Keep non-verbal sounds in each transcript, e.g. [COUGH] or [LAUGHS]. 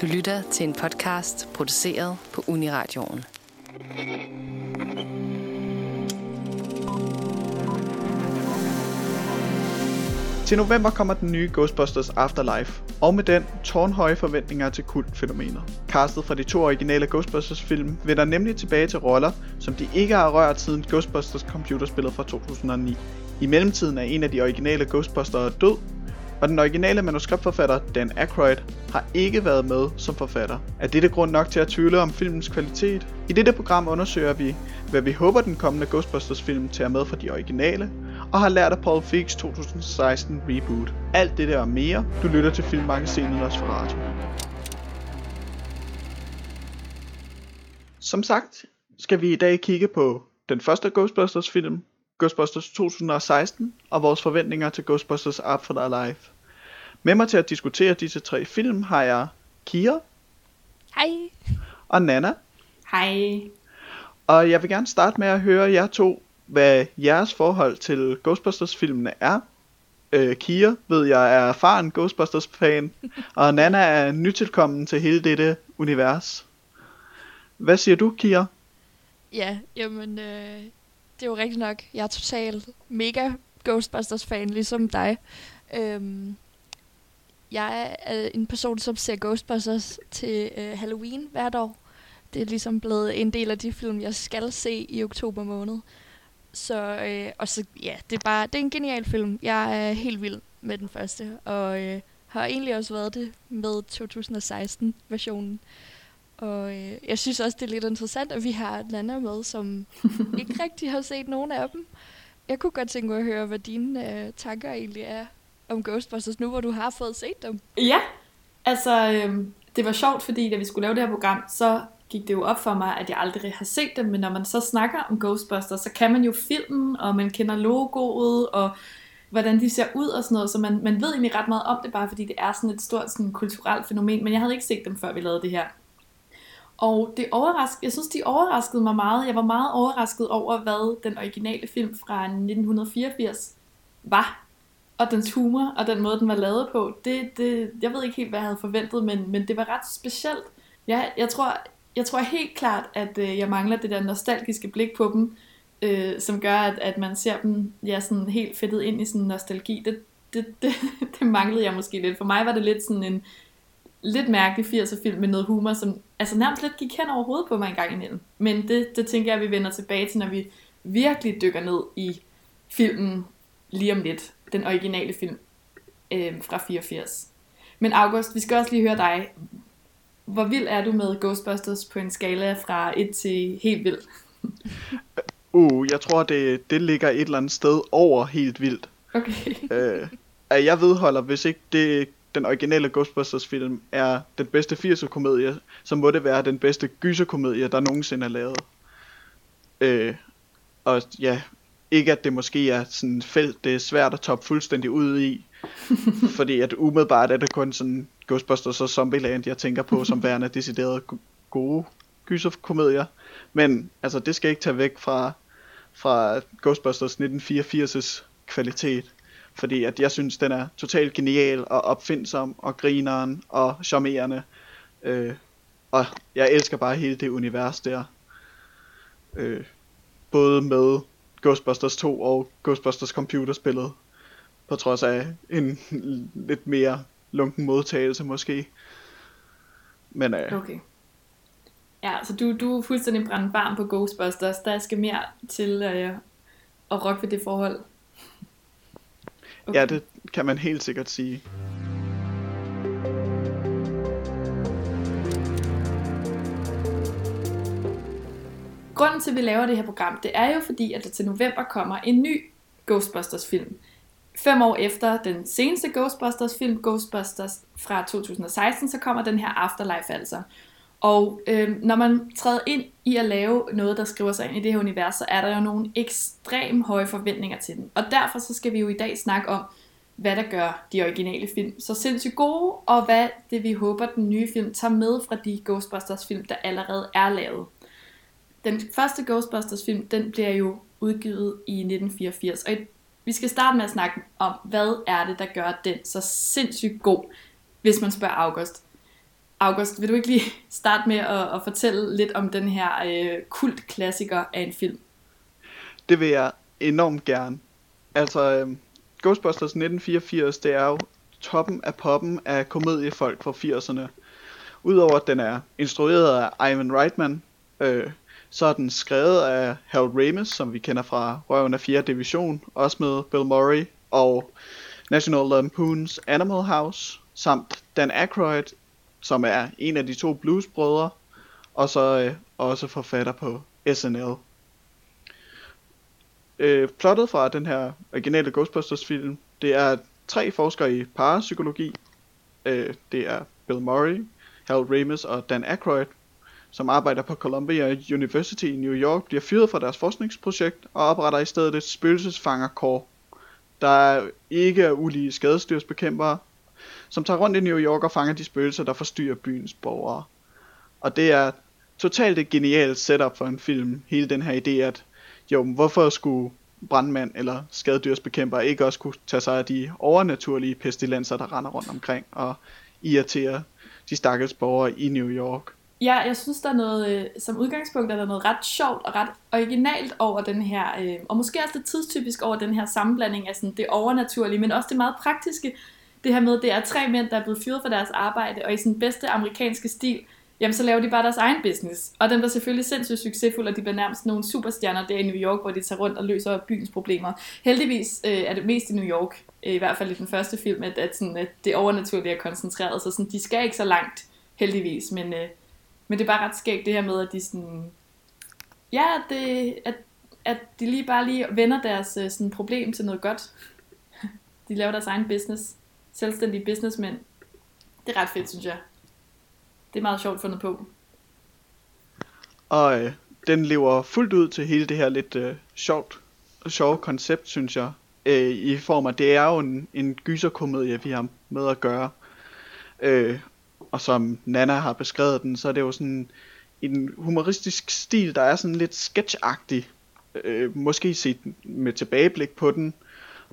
Du lytter til en podcast produceret på Uniradioen. Til november kommer den nye Ghostbusters Afterlife, og med den tårnhøje forventninger til kultfænomener. Castet fra de to originale Ghostbusters film vender nemlig tilbage til roller, som de ikke har rørt siden Ghostbusters computerspillet fra 2009. I mellemtiden er en af de originale Ghostbusters død, og den originale manuskriptforfatter Dan Aykroyd har ikke været med som forfatter. Er dette grund nok til at tvivle om filmens kvalitet? I dette program undersøger vi, hvad vi håber den kommende Ghostbusters film tager med fra de originale, og har lært af Paul Feig's 2016 reboot. Alt det der og mere, du lytter til filmmagasinet Nosferatu. Som sagt, skal vi i dag kigge på den første Ghostbusters film, Ghostbusters 2016, og vores forventninger til Ghostbusters Afterlife. Med mig til at diskutere disse tre film har jeg Kira. Hej. Og Nana. Hej. Og jeg vil gerne starte med at høre jer to, hvad jeres forhold til Ghostbusters-filmene er. Øh, Kira ved jeg er erfaren Ghostbusters-fan, og Nana er nytilkommen til hele dette univers. Hvad siger du, Kira? Ja, jamen, øh, det er jo rigtigt nok. Jeg er totalt mega Ghostbusters-fan, ligesom dig. Øhm, jeg er en person, som ser Ghostbusters til øh, Halloween hvert år. Det er ligesom blevet en del af de film, jeg skal se i oktober måned. Så, øh, og så, ja, det er bare, det er en genial film. Jeg er helt vild med den første, og øh, har egentlig også været det med 2016-versionen. Og øh, jeg synes også, det er lidt interessant, at vi har Nana med, som [LAUGHS] ikke rigtig har set nogen af dem. Jeg kunne godt tænke mig at høre, hvad dine øh, tanker egentlig er om Ghostbusters, nu hvor du har fået set dem. Ja, altså øh, det var sjovt, fordi da vi skulle lave det her program, så gik det jo op for mig, at jeg aldrig har set dem, men når man så snakker om Ghostbusters, så kan man jo filmen, og man kender logoet, og hvordan de ser ud og sådan noget, så man, man ved egentlig ret meget om det, bare fordi det er sådan et stort sådan, kulturelt fænomen, men jeg havde ikke set dem, før vi lavede det her. Og det overraskede, jeg synes, de overraskede mig meget. Jeg var meget overrasket over, hvad den originale film fra 1984 var. Og dens humor, og den måde, den var lavet på. Det, det, jeg ved ikke helt, hvad jeg havde forventet, men, men det var ret specielt. Jeg, jeg, tror, jeg tror helt klart, at øh, jeg mangler det der nostalgiske blik på dem, øh, som gør, at, at man ser dem ja, sådan helt fedtet ind i sådan nostalgi. Det, det, [LAUGHS] det, det manglede jeg måske lidt. For mig var det lidt sådan en lidt mærkelig 80'er film med noget humor, som altså nærmest lidt gik hen over hovedet på mig en gang imellem. Men det, det tænker jeg, at vi vender tilbage til, når vi virkelig dykker ned i filmen lige om lidt. Den originale film øh, fra 84. Men August, vi skal også lige høre dig. Hvor vild er du med Ghostbusters på en skala fra 1 til helt vild? [LAUGHS] uh, jeg tror, det, det ligger et eller andet sted over helt vildt. Okay. øh, jeg vedholder, hvis ikke det den originale Ghostbusters film er den bedste 80'er komedie, så må det være den bedste gyserkomedie, der nogensinde er lavet. Øh, og ja, ikke at det måske er sådan et felt, det er svært at toppe fuldstændig ud i, [LAUGHS] fordi at umiddelbart er det kun sådan Ghostbusters og Zombieland, jeg tænker på som værende decideret gode gyserkomedier. Men altså, det skal ikke tage væk fra, fra Ghostbusters 1984's kvalitet. Fordi at jeg synes, den er totalt genial og opfindsom og grineren og charmerende. Øh, og jeg elsker bare hele det univers der. Øh, både med Ghostbusters 2 og Ghostbusters computerspillet. På trods af en lidt mere lunken modtagelse måske. Men øh, okay. Ja, så du, du er fuldstændig brændt varm på Ghostbusters. Der skal mere til øh, at rokke ved det forhold. Okay. Ja, det kan man helt sikkert sige. Grunden til, at vi laver det her program, det er jo fordi, at der til november kommer en ny Ghostbusters-film. Fem år efter den seneste Ghostbusters-film, Ghostbusters fra 2016, så kommer den her Afterlife altså. Og øh, når man træder ind i at lave noget, der skriver sig ind i det her univers, så er der jo nogle ekstrem høje forventninger til den. Og derfor så skal vi jo i dag snakke om, hvad der gør de originale film så sindssygt gode, og hvad det vi håber, den nye film tager med fra de Ghostbusters film, der allerede er lavet. Den første Ghostbusters film, den bliver jo udgivet i 1984, og vi skal starte med at snakke om, hvad er det, der gør den så sindssygt god, hvis man spørger August. August, vil du ikke lige [LAUGHS] starte med at, at fortælle lidt om den her øh, kultklassiker af en film? Det vil jeg enormt gerne. Altså, øh, Ghostbusters 1984, det er jo toppen af poppen af komediefolk fra 80'erne. Udover at den er instrueret af Ivan Reitman, øh, så er den skrevet af Harold Ramis, som vi kender fra Røven af 4. division, også med Bill Murray og National Lampoon's Animal House, samt Dan Aykroyd, som er en af de to bluesbrødre, og så øh, også forfatter på SNL. Øh, plottet fra den her originale Ghostbusters film, det er tre forskere i parapsykologi. Øh, det er Bill Murray, Harold Ramis og Dan Aykroyd, som arbejder på Columbia University i New York, bliver fyret fra deres forskningsprojekt og opretter i stedet et spøgelsesfangerkår, der ikke er ulige skadestyrsbekæmpere, som tager rundt i New York og fanger de spøgelser, der forstyrrer byens borgere. Og det er totalt et genialt setup for en film, hele den her idé, at jo, hvorfor skulle brandmand eller skadedyrsbekæmper ikke også kunne tage sig af de overnaturlige pestilenser, der render rundt omkring og irriterer de stakkels borgere i New York. Ja, jeg synes, der er noget, øh, som udgangspunkt er der noget ret sjovt og ret originalt over den her, øh, og måske også lidt tidstypisk over den her sammenblanding af sådan det overnaturlige, men også det meget praktiske, det her med, at det er tre mænd, der er blevet fyret for deres arbejde, og i sin bedste amerikanske stil, jamen så laver de bare deres egen business. Og den var selvfølgelig sindssygt succesfuld, og de bliver nærmest nogle superstjerner der i New York, hvor de tager rundt og løser byens problemer. Heldigvis øh, er det mest i New York, øh, i hvert fald i den første film, at, at, sådan, at det overnaturlige er koncentreret, så sådan, de skal ikke så langt, heldigvis, men, øh, men det er bare ret skægt det her med, at de sådan, ja, det, at, at de lige bare lige vender deres øh, sådan, problem til noget godt. [LAUGHS] De laver deres egen business. Selvstændige businessmænd. Det er ret fedt, synes jeg. Det er meget sjovt fundet på. Og øh, den lever fuldt ud til hele det her lidt øh, sjovt, sjove koncept, synes jeg. Øh, I form af, det er jo en, en gyserkomedie, vi har med at gøre. Øh, og som Nana har beskrevet den, så er det jo sådan en humoristisk stil, der er sådan lidt sketchagtig. Øh, måske set med tilbageblik på den,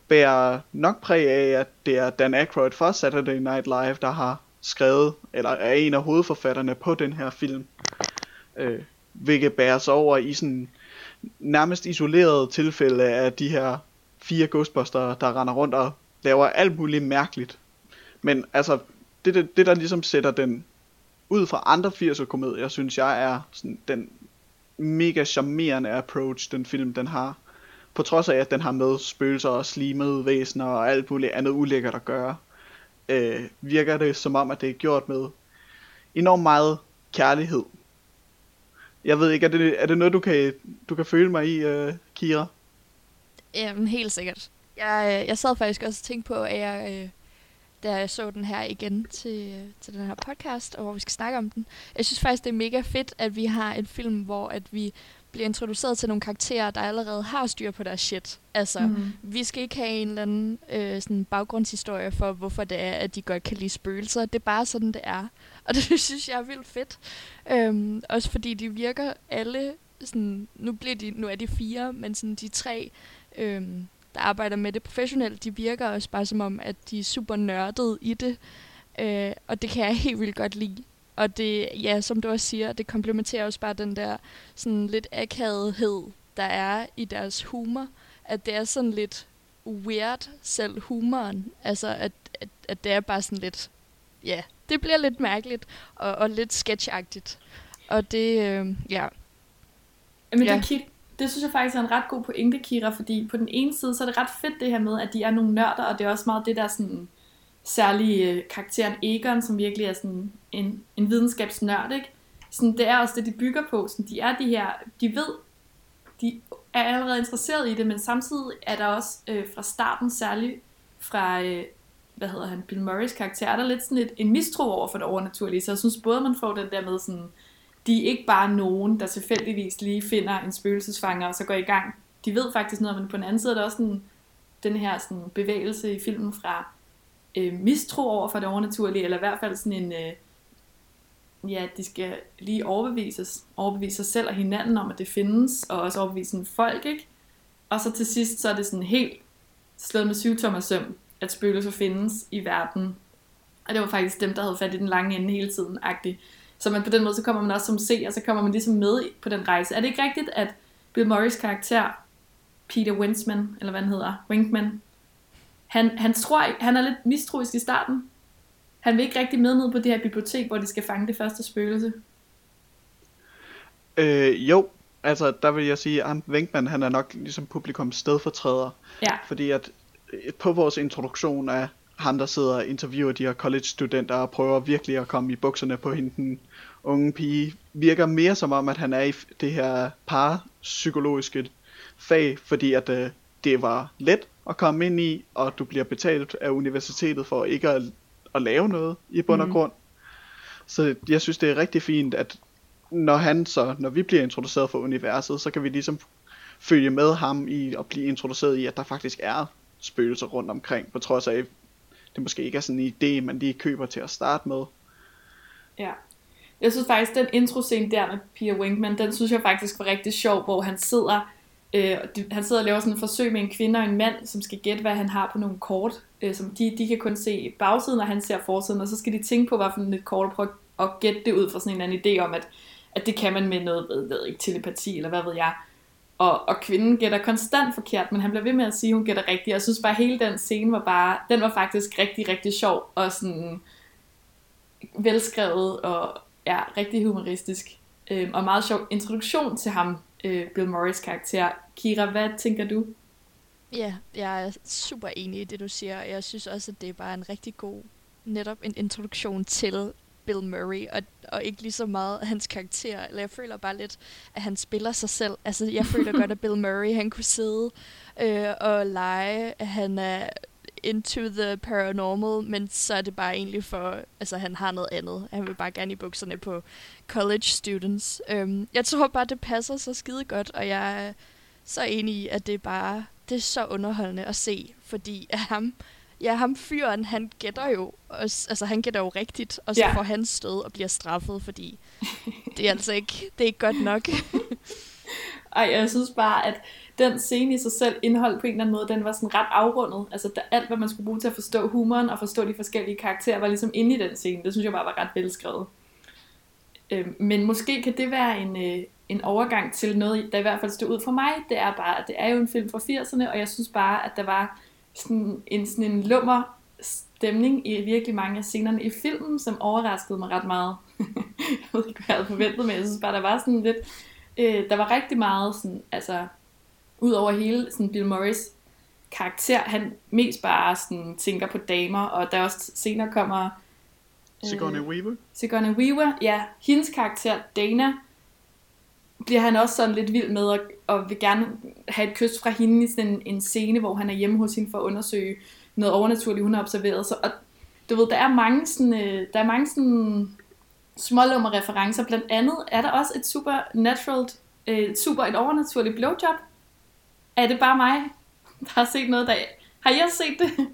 bærer nok præg af, at det er Dan Aykroyd fra Saturday Night Live, der har skrevet, eller er en af hovedforfatterne på den her film. Øh, hvilket bærer sig over i sådan nærmest isoleret tilfælde af de her fire Ghostbusters, der render rundt og laver alt muligt mærkeligt. Men altså, det, det, det der ligesom sætter den ud fra andre 80'er komedier, synes jeg er sådan den mega charmerende approach, den film den har. På trods af, at den har med spøgelser og slimede væsener og alt muligt andet ulækkert at gøre, øh, virker det som om, at det er gjort med enormt meget kærlighed. Jeg ved ikke, er det, er det noget, du kan, du kan føle mig i, øh, Kira? Jamen, helt sikkert. Jeg, øh, jeg sad faktisk også og tænkte på, at jeg, øh, da jeg så den her igen til, øh, til den her podcast, og hvor vi skal snakke om den, jeg synes faktisk, det er mega fedt, at vi har en film, hvor at vi bliver introduceret til nogle karakterer, der allerede har styr på deres shit. Altså, mm. vi skal ikke have en eller anden øh, sådan baggrundshistorie for, hvorfor det er, at de godt kan lide spøgelser. Det er bare sådan, det er. [LAUGHS] Og det synes jeg er vildt fedt. Øhm, også fordi de virker alle sådan, nu, bliver de, nu er de fire, men sådan de tre, øhm, der arbejder med det professionelt, de virker også bare som om, at de er super nørdede i det. Øh, og det kan jeg helt vildt godt lide. Og det, ja, som du også siger, det komplementerer også bare den der sådan lidt akavighed, der er i deres humor. At det er sådan lidt weird, selv humoren. Altså, at, at, at det er bare sådan lidt, ja, det bliver lidt mærkeligt og, og lidt sketchagtigt. Og det, øh, ja. Men ja. det, det synes jeg faktisk er en ret god pointe, Kira, fordi på den ene side, så er det ret fedt det her med, at de er nogle nørder, og det er også meget det der sådan særlige øh, karakteren Egon, som virkelig er sådan en, en videnskabsnørd, ikke? Sådan, det er også det, de bygger på. Sådan, de er de her, de ved, de er allerede interesseret i det, men samtidig er der også øh, fra starten, særligt fra, øh, hvad hedder han, Bill Murrays karakter, er der lidt sådan et, en mistro over for det overnaturlige. Så jeg synes både, man får den der med sådan, de er ikke bare nogen, der tilfældigvis lige finder en spøgelsesfanger og så går i gang. De ved faktisk noget, men på den anden side er der også sådan, den her sådan, bevægelse i filmen fra øh, mistro over for det overnaturlige, eller i hvert fald sådan en, øh, ja, de skal lige overbevises, overbevise sig selv og hinanden om, at det findes, og også overbevise sådan folk, ikke? Og så til sidst, så er det sådan helt slået med syvtommer søm, at spøgelser findes i verden. Og det var faktisk dem, der havde fat i den lange ende hele tiden, agtig. Så man på den måde, så kommer man også som seer, og så kommer man ligesom med på den rejse. Er det ikke rigtigt, at Bill Murrays karakter, Peter Winsman, eller hvad han hedder, Winkman, han, han tror, han er lidt mistroisk i starten. Han vil ikke rigtig med ned på det her bibliotek, hvor de skal fange det første spøgelse. Øh, jo, altså der vil jeg sige, at Winkman, han er nok ligesom publikums stedfortræder. Ja. Fordi at øh, på vores introduktion af ham, der sidder og interviewer de her college-studenter og prøver virkelig at komme i bukserne på hende, den unge pige, virker mere som om, at han er i det her parapsykologiske fag, fordi at øh, det var let at komme ind i, og du bliver betalt af universitetet for ikke at, at lave noget i bund og Mhm. grund. Så jeg synes, det er rigtig fint, at når han så, når vi bliver introduceret for universet, så kan vi ligesom følge med ham i at blive introduceret i, at der faktisk er spøgelser rundt omkring, på trods af, at det måske ikke er sådan en idé, man lige køber til at starte med. Ja. Jeg synes faktisk, den intro-scene der med Peter Winkman, den synes jeg faktisk var rigtig sjov, hvor han sidder, øh, han sidder og laver sådan et forsøg med en kvinde og en mand, som skal gætte, hvad han har på nogle kort, øh, som de, de kan kun se bagsiden, og han ser forsiden, og så skal de tænke på, hvad for et kort, og prøve at gætte det ud fra sådan en eller anden idé om, at, at det kan man med noget, ved, ved ikke, telepati, eller hvad ved jeg. Og, og kvinden gætter konstant forkert, men han bliver ved med at sige, at hun gætter rigtigt. Jeg synes bare, at hele den scene var bare, den var faktisk rigtig, rigtig sjov, og sådan velskrevet, og ja, rigtig humoristisk. Øh, og meget sjov introduktion til ham, øh, Bill Morris karakter. Kira, hvad tænker du? Ja, jeg er super enig i det, du siger. Jeg synes også, at det er bare en rigtig god, netop en introduktion til Bill Murray, og, og ikke lige så meget hans karakter. Eller jeg føler bare lidt, at han spiller sig selv. Altså, jeg føler godt, at [LAUGHS] Bill Murray, han kunne sidde øh, og lege, at han er into the paranormal, men så er det bare egentlig for, altså han har noget andet. Han vil bare gerne i bukserne på college students. Øhm, jeg tror bare, det passer så skide godt, og jeg er så enig i, at det er bare, det er så underholdende at se, fordi at ham, ja, ham fyren, han gætter jo, også, altså han gætter jo rigtigt, og så Ja. får han stød og bliver straffet, fordi det er altså ikke, det er ikke godt nok. [LAUGHS] Ej, jeg synes bare, at den scene i sig selv indholdt på en eller anden måde, den var sådan ret afrundet. Altså der, alt, hvad man skulle bruge til at forstå humoren og forstå de forskellige karakterer, var ligesom inde i den scene. Det synes jeg bare var ret velskrevet. Øhm, men måske kan det være en, øh, en overgang til noget, der i hvert fald stod ud for mig. Det er bare, at det er jo en film fra 80'erne, og jeg synes bare, at der var sådan en, sådan en lummer stemning i virkelig mange af scenerne i filmen, som overraskede mig ret meget. [LAUGHS] jeg ved ikke, hvad jeg havde forventet, men jeg synes bare, der var sådan lidt... Øh, der var rigtig meget sådan, altså, ud over hele sådan Bill Murrays karakter, han mest bare sådan tænker på damer, og der også senere kommer Sigourney Weaver. Sigourney Weaver, ja, hendes karakter, Dana, bliver han også sådan lidt vild med, og, og vil gerne have et kys fra hende i sådan en, en scene, hvor han er hjemme hos hende for at undersøge noget overnaturligt, hun har observeret. Så, og du ved, der er mange sådan, øh, der er mange sådan smålummer referencer. Blandt andet er der også et supernatural, øh, et super, et overnaturligt blowjob. Er det bare mig, der har set noget, der... Har også set det?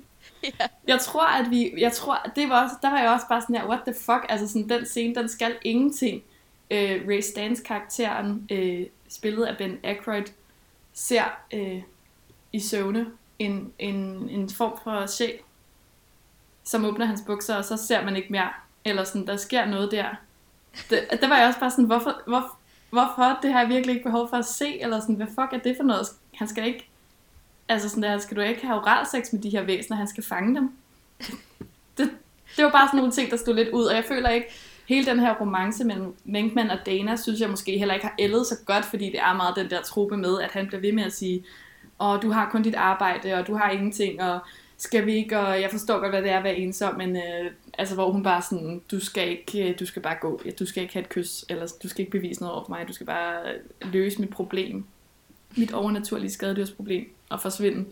[LAUGHS] ja. Jeg tror, at vi, jeg tror, at det var også, der var jeg også bare sådan her, what the fuck, altså sådan den scene, den skal ingenting. Øh, Ray Stans karakteren, øh, spillet af Ben Aykroyd, ser øh, i søvne en, en, en form for sjæl, som åbner hans bukser, og så ser man ikke mere. Eller sådan, der sker noget der. Det, der var jeg også bare sådan, hvorfor, hvor, hvorfor? Det har jeg virkelig ikke behov for at se, eller sådan, hvad fuck er det for noget? Han skal ikke, altså sådan der, skal du ikke have oralsex med de her væsener, han skal fange dem. Det, det var bare sådan nogle ting, der stod lidt ud, og jeg føler ikke, hele den her romance mellem Venkman og Dana, synes jeg måske heller ikke har ældet så godt, fordi det er meget den der trope med, at han bliver ved med at sige, og du har kun dit arbejde, og du har ingenting, og skal vi ikke, og jeg forstår godt, hvad det er at være ensom, men øh, altså, hvor hun bare sådan, du skal ikke, øh, du skal bare gå, du skal ikke have et kys, eller du skal ikke bevise noget over for mig, du skal bare løse mit problem, mit overnaturlige skadedyrsproblem, og forsvinde.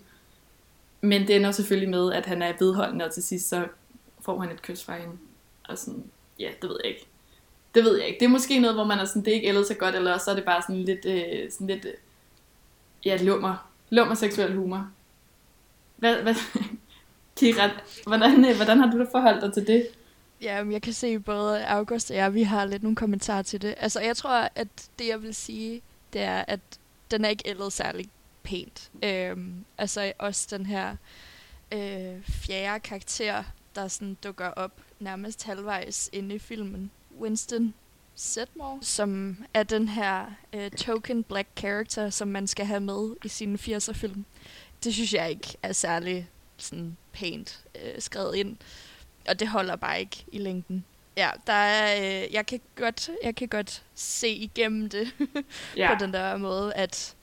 Men det ender selvfølgelig med, at han er vedholdende, og til sidst så får han et kys fra hende. Og sådan, ja, det ved jeg ikke. Det ved jeg ikke. Det er måske noget, hvor man er sådan, det er ikke ældet så godt, eller så er det bare sådan lidt, øh, sådan lidt, øh, ja, lummer. Lummer seksuel humor. Hvad, hvad, [LAUGHS] Kira, hvordan, øh, hvordan har du da forholdt dig til det? Ja, men jeg kan se at både August og jeg, vi har lidt nogle kommentarer til det. Altså, jeg tror, at det, jeg vil sige, det er, at den er ikke ældet særlig pænt. Øhm, altså, også den her øh, fjerde karakter, der sådan dukker op nærmest halvvejs inde i filmen. Winston Sedmore, som er den her øh, token black character, som man skal have med i sine 80'er film. Det synes jeg ikke er særlig sådan pænt øh, skrevet ind, og det holder bare ikke i længden. Ja, der er, øh, jeg, kan godt, jeg kan godt se igennem det [LAUGHS] Ja. på den der måde, at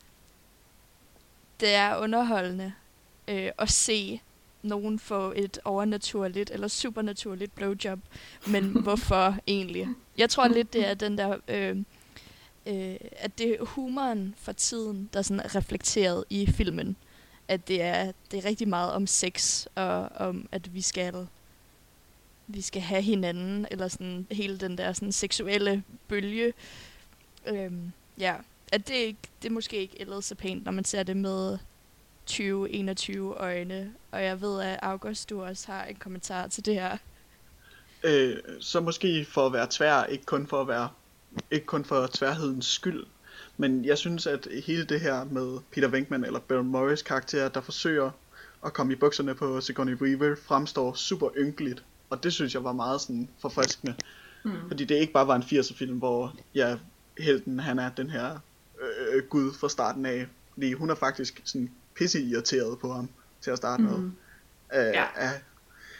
det er underholdende øh, at se nogen få et overnaturligt eller supernaturligt blowjob. Men [LAUGHS] hvorfor egentlig? Jeg tror lidt, det er den der... Øh, øh, at det er humoren for tiden, der sådan er reflekteret i filmen. At det er, det er rigtig meget om sex, og om at vi skal vi skal have hinanden, eller sådan hele den der sådan seksuelle bølge. Øhm, ja, at det, ikke, det er måske ikke ældet så pænt, når man ser det med 2021 øjne. Og jeg ved, at August, du også har en kommentar til det her. Øh, så måske for at være tvær, ikke kun for at være, ikke kun for tværhedens skyld, men jeg synes, at hele det her med Peter Venkman eller Bill Morris karakter, der forsøger at komme i bukserne på Sigourney Weaver, fremstår super ynkeligt. Og det synes jeg var meget sådan forfriskende. Mm. Fordi det ikke bare var en 80'er film, hvor ja, helten han er den her øh, gud fra starten af. Fordi hun er faktisk sådan pisse irriteret på ham til at starte med. Mm. Øh, Ja. ja.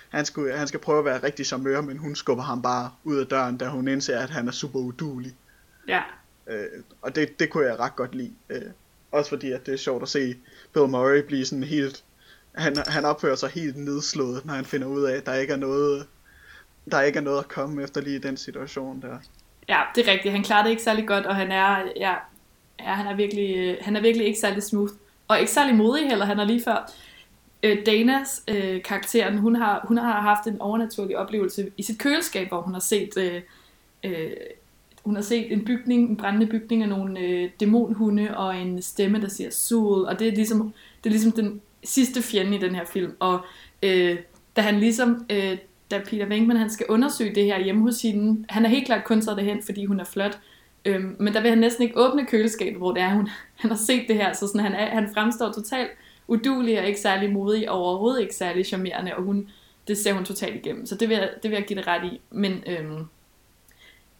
han, skulle, han skal prøve at være rigtig charmeur, men hun skubber ham bare ud af døren, da hun indser, at han er super udulig. Ja. Øh, og det, det kunne jeg ret godt lide. Øh, også fordi, at det er sjovt at se Bill Murray blive sådan helt... Han, han opfører sig helt nedslået, når han finder ud af, at der ikke er noget, der ikke er noget at komme efter lige i den situation der. Ja, det er rigtigt. Han klarer det ikke særlig godt, og han er, ja, ja, han er, virkelig, øh, han er virkelig ikke særlig smooth. Og ikke særlig modig heller, han er lige før. Øh, Danas øh, karakteren, hun har, hun har haft en overnaturlig oplevelse i sit køleskab, hvor hun har set, øh, øh, hun har set en bygning, en brændende bygning af nogle øh, dæmonhunde og en stemme, der siger Sul, og det er ligesom, det er ligesom den sidste fjende i den her film. Og øh, da han ligesom, øh, da Peter Venkman han skal undersøge det her hjemme hos hende, han er helt klart kun taget derhen, fordi hun er flot, øhm, men der vil han næsten ikke åbne køleskabet, hvor det er, hun, [LAUGHS] han har set det her, så sådan, han, er, han fremstår totalt udulig og ikke særlig modig, og overhovedet ikke særlig charmerende, og hun, det ser hun totalt igennem, så det vil jeg, det vil jeg give det ret i, men øhm,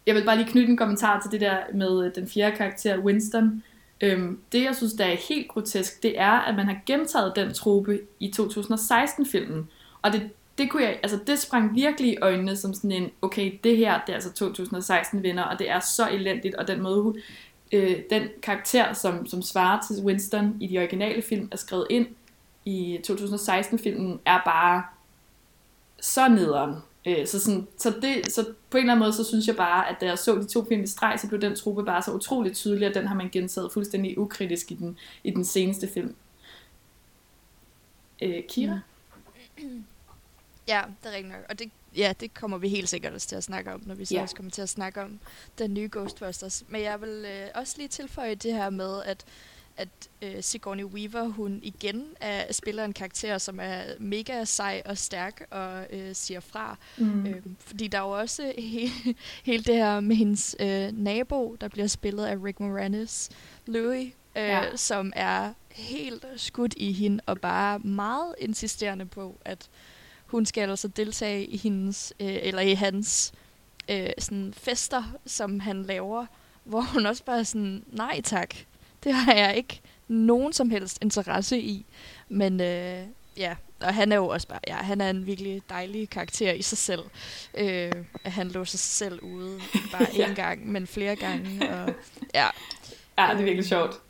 jeg vil bare lige knytte en kommentar til det der med øh, den fjerde karakter, Winston. Øhm, det, jeg synes, der er helt grotesk, det er, at man har gentaget den trope i 2016-filmen. Og det, det, kunne jeg, altså, det sprang virkelig i øjnene som sådan en, okay, det her, det er altså 2016 vinder, og det er så elendigt, og den måde, hun- øh, den karakter, som, som svarer til Winston i de originale film, er skrevet ind i 2016-filmen, er bare så nederen. Øh, så, sådan, så, det, så på en eller anden måde, så synes jeg bare, at da jeg så de to film i streg, så blev den truppe bare så utroligt tydelig, at den har man gentaget fuldstændig ukritisk i den, i den seneste film. Øh, Kira? Mm. Ja, det er rigtigt nok. Og det, ja, det kommer vi helt sikkert også til at snakke om, når vi så Ja. også kommer til at snakke om den nye Ghostbusters. Men jeg vil øh, også lige tilføje det her med, at at øh, Sigourney Weaver, hun igen er, spiller en karakter, som er mega sej og stærk og øh, siger fra. Mm. Øh, fordi der er jo også he, hele det her med hendes øh, nabo, der bliver spillet af Rick Moranis, Louis, øh, Ja. som er helt skudt i hende og bare meget insisterende på, at hun skal altså deltage i hendes øh, eller i hans øh, sådan fester, som han laver, [LAUGHS] hvor hun også bare er sådan, nej tak, det har jeg ikke nogen som helst interesse i. Men øh, ja, og han er jo også bare, ja, han er en virkelig dejlig karakter i sig selv. Øh, at han låser sig selv ude, [LAUGHS] bare Ja. én gang, men flere gange. Og, ja, Ja, det er virkelig sjovt.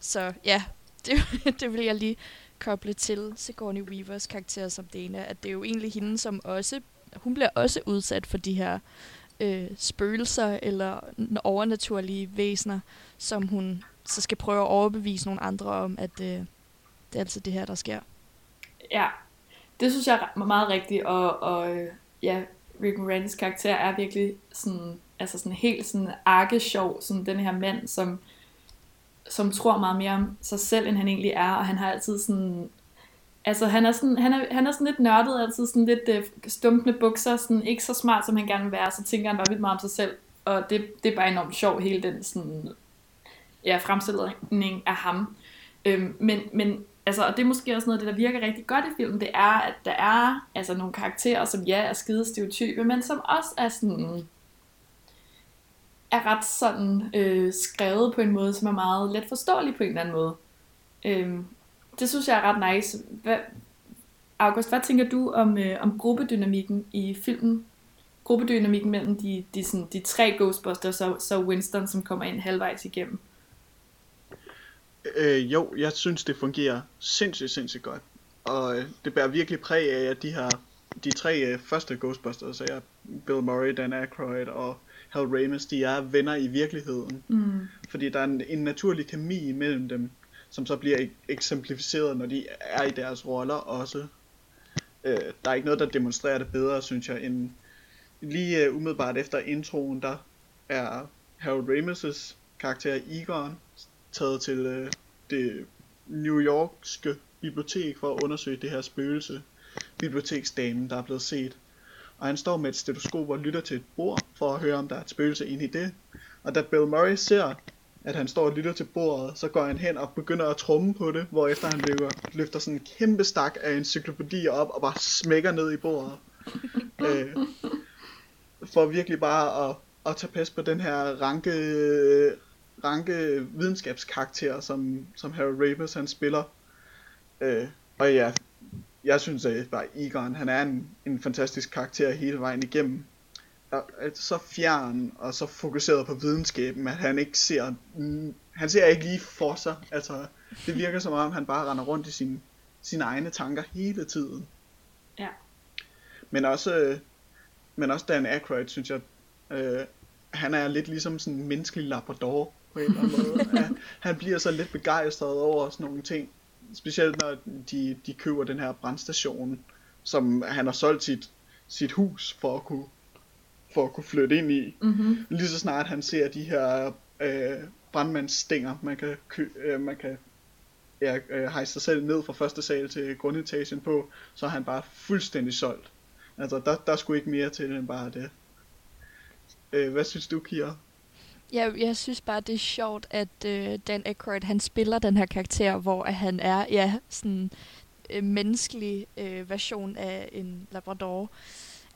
så ja, [LAUGHS] det, det vil jeg lige koble til Sigourney Weavers karakter som det ene, at det er jo egentlig hende, som også, hun bliver også udsat for de her øh, spøgelser eller overnaturlige væsener, som hun så skal prøve at overbevise nogle andre om, at øh, det er altså det her, der sker. Ja, det synes jeg er meget rigtigt, og, og ja, Rick Moranis karakter er virkelig sådan, altså sådan helt sådan arkesjov, sådan den her mand, som, som tror meget mere om sig selv, end han egentlig er, og han har altid sådan, altså han er sådan, han er, han er sådan lidt nørdet, altid sådan lidt øh, stumpende bukser, sådan ikke så smart, som han gerne vil være, så tænker han bare vildt meget om sig selv, og det, det er bare enormt sjov, hele den sådan, ja, fremstilling af ham. Øhm, men, men altså, og det er måske også noget af det, der virker rigtig godt i filmen, det er, at der er altså, nogle karakterer, som ja, er skide stereotype, men som også er sådan, er ret sådan øh, skrevet på en måde, som er meget let forståelig på en eller anden måde. Øh, det synes jeg er ret nice. Hvad, August, hvad tænker du om, øh, om gruppedynamikken i filmen? Gruppedynamikken mellem de, de, sådan, de tre Ghostbusters og så Winston, som kommer ind halvvejs igennem. Øh, jo, jeg synes, det fungerer sindssygt, sindssygt godt. Og øh, det bærer virkelig præg af, at de her de tre øh, første Ghostbusters, er Bill Murray, Dan Aykroyd og Hal Ramis, de er venner i virkeligheden. Mm. Fordi der er en, en naturlig kemi mellem dem, som så bliver eksemplificeret, når de er i deres roller også. Øh, der er ikke noget, der demonstrerer det bedre, synes jeg, end lige uh, umiddelbart efter introen, der er Harold Ramis' karakter Egon taget til uh, det New Yorkske bibliotek for at undersøge det her spøgelse. Biblioteksdamen, der er blevet set. Og han står med et stetoskop og lytter til et bord for at høre, om der er et spøgelse inde i det. Og da Bill Murray ser, at han står og lytter til bordet, så går han hen og begynder at trumme på det, hvorefter han løber, løfter sådan en kæmpe stak af encyklopædier op og bare smækker ned i bordet. [LAUGHS] øh, for virkelig bare at, at tage pas på den her ranke, ranke videnskabskarakter, som, som Harold Ramis han spiller. Øh, og ja, jeg synes at bare Egon, han er en, en fantastisk karakter hele vejen igennem. Og, så fjern og så fokuseret på videnskaben, at han ikke ser, han ser ikke lige for sig. Altså, det virker som om, han bare render rundt i sin, sine egne tanker hele tiden. Ja. Men også, men også Dan Aykroyd, synes jeg, øh, han er lidt ligesom sådan en menneskelig labrador på en eller anden måde. [LAUGHS] Ja, han bliver så lidt begejstret over sådan nogle ting. Specielt når de, de køber den her brandstation, som han har solgt sit, sit hus for at kunne for at kunne flytte ind i. Mm-hmm. Lige så snart han ser de her øh, brandmandsstænger, man kan, kø, øh, man kan ja, øh, hejse sig selv ned fra første sal til grundetagen på, så er han bare fuldstændig solgt. Altså, der, der skulle ikke mere til end bare det. Øh, hvad synes du, Kira? Ja, jeg synes bare, det er sjovt, at øh, Dan Aykroyd, han spiller den her karakter, hvor at han er, ja, sådan øh, menneskelig øh, version af en labrador.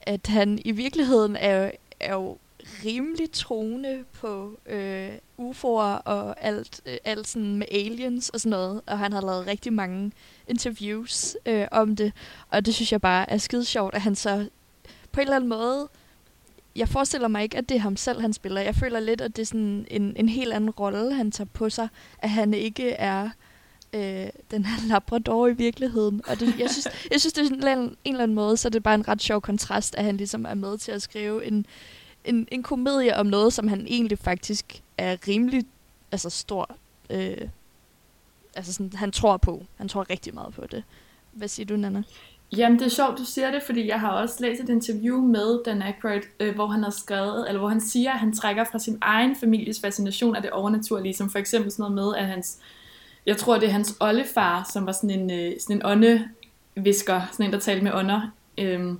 At han i virkeligheden er, er jo rimelig troende på øh, UFO'er og alt, øh, alt sådan med aliens og sådan noget. Og han har lavet rigtig mange interviews øh, om det. Og det synes jeg bare er skide sjovt, at han så på en eller anden måde... Jeg forestiller mig ikke, at det er ham selv, han spiller. Jeg føler lidt, at det er sådan en, en helt anden rolle, han tager på sig. At han ikke er øh, den her labrador i virkeligheden. Og det, jeg, synes, [LAUGHS] jeg synes, det er sådan en, en eller anden måde, så det er bare en ret sjov kontrast, at han ligesom er med til at skrive en, en, en komedie om noget, som han egentlig faktisk er rimelig altså stor. Øh, altså sådan, han tror på. Han tror rigtig meget på det. Hvad siger du, Nana? Jamen, det er sjovt, du siger det, fordi jeg har også læst et interview med Dan Aykroyd, øh, hvor han har skrevet, eller hvor han siger, at han trækker fra sin egen families fascination af det overnaturlige, som for eksempel sådan noget med, at hans, jeg tror, det er hans oldefar, som var sådan en, øh, sådan en åndevisker, sådan en, der talte med ånder, øh,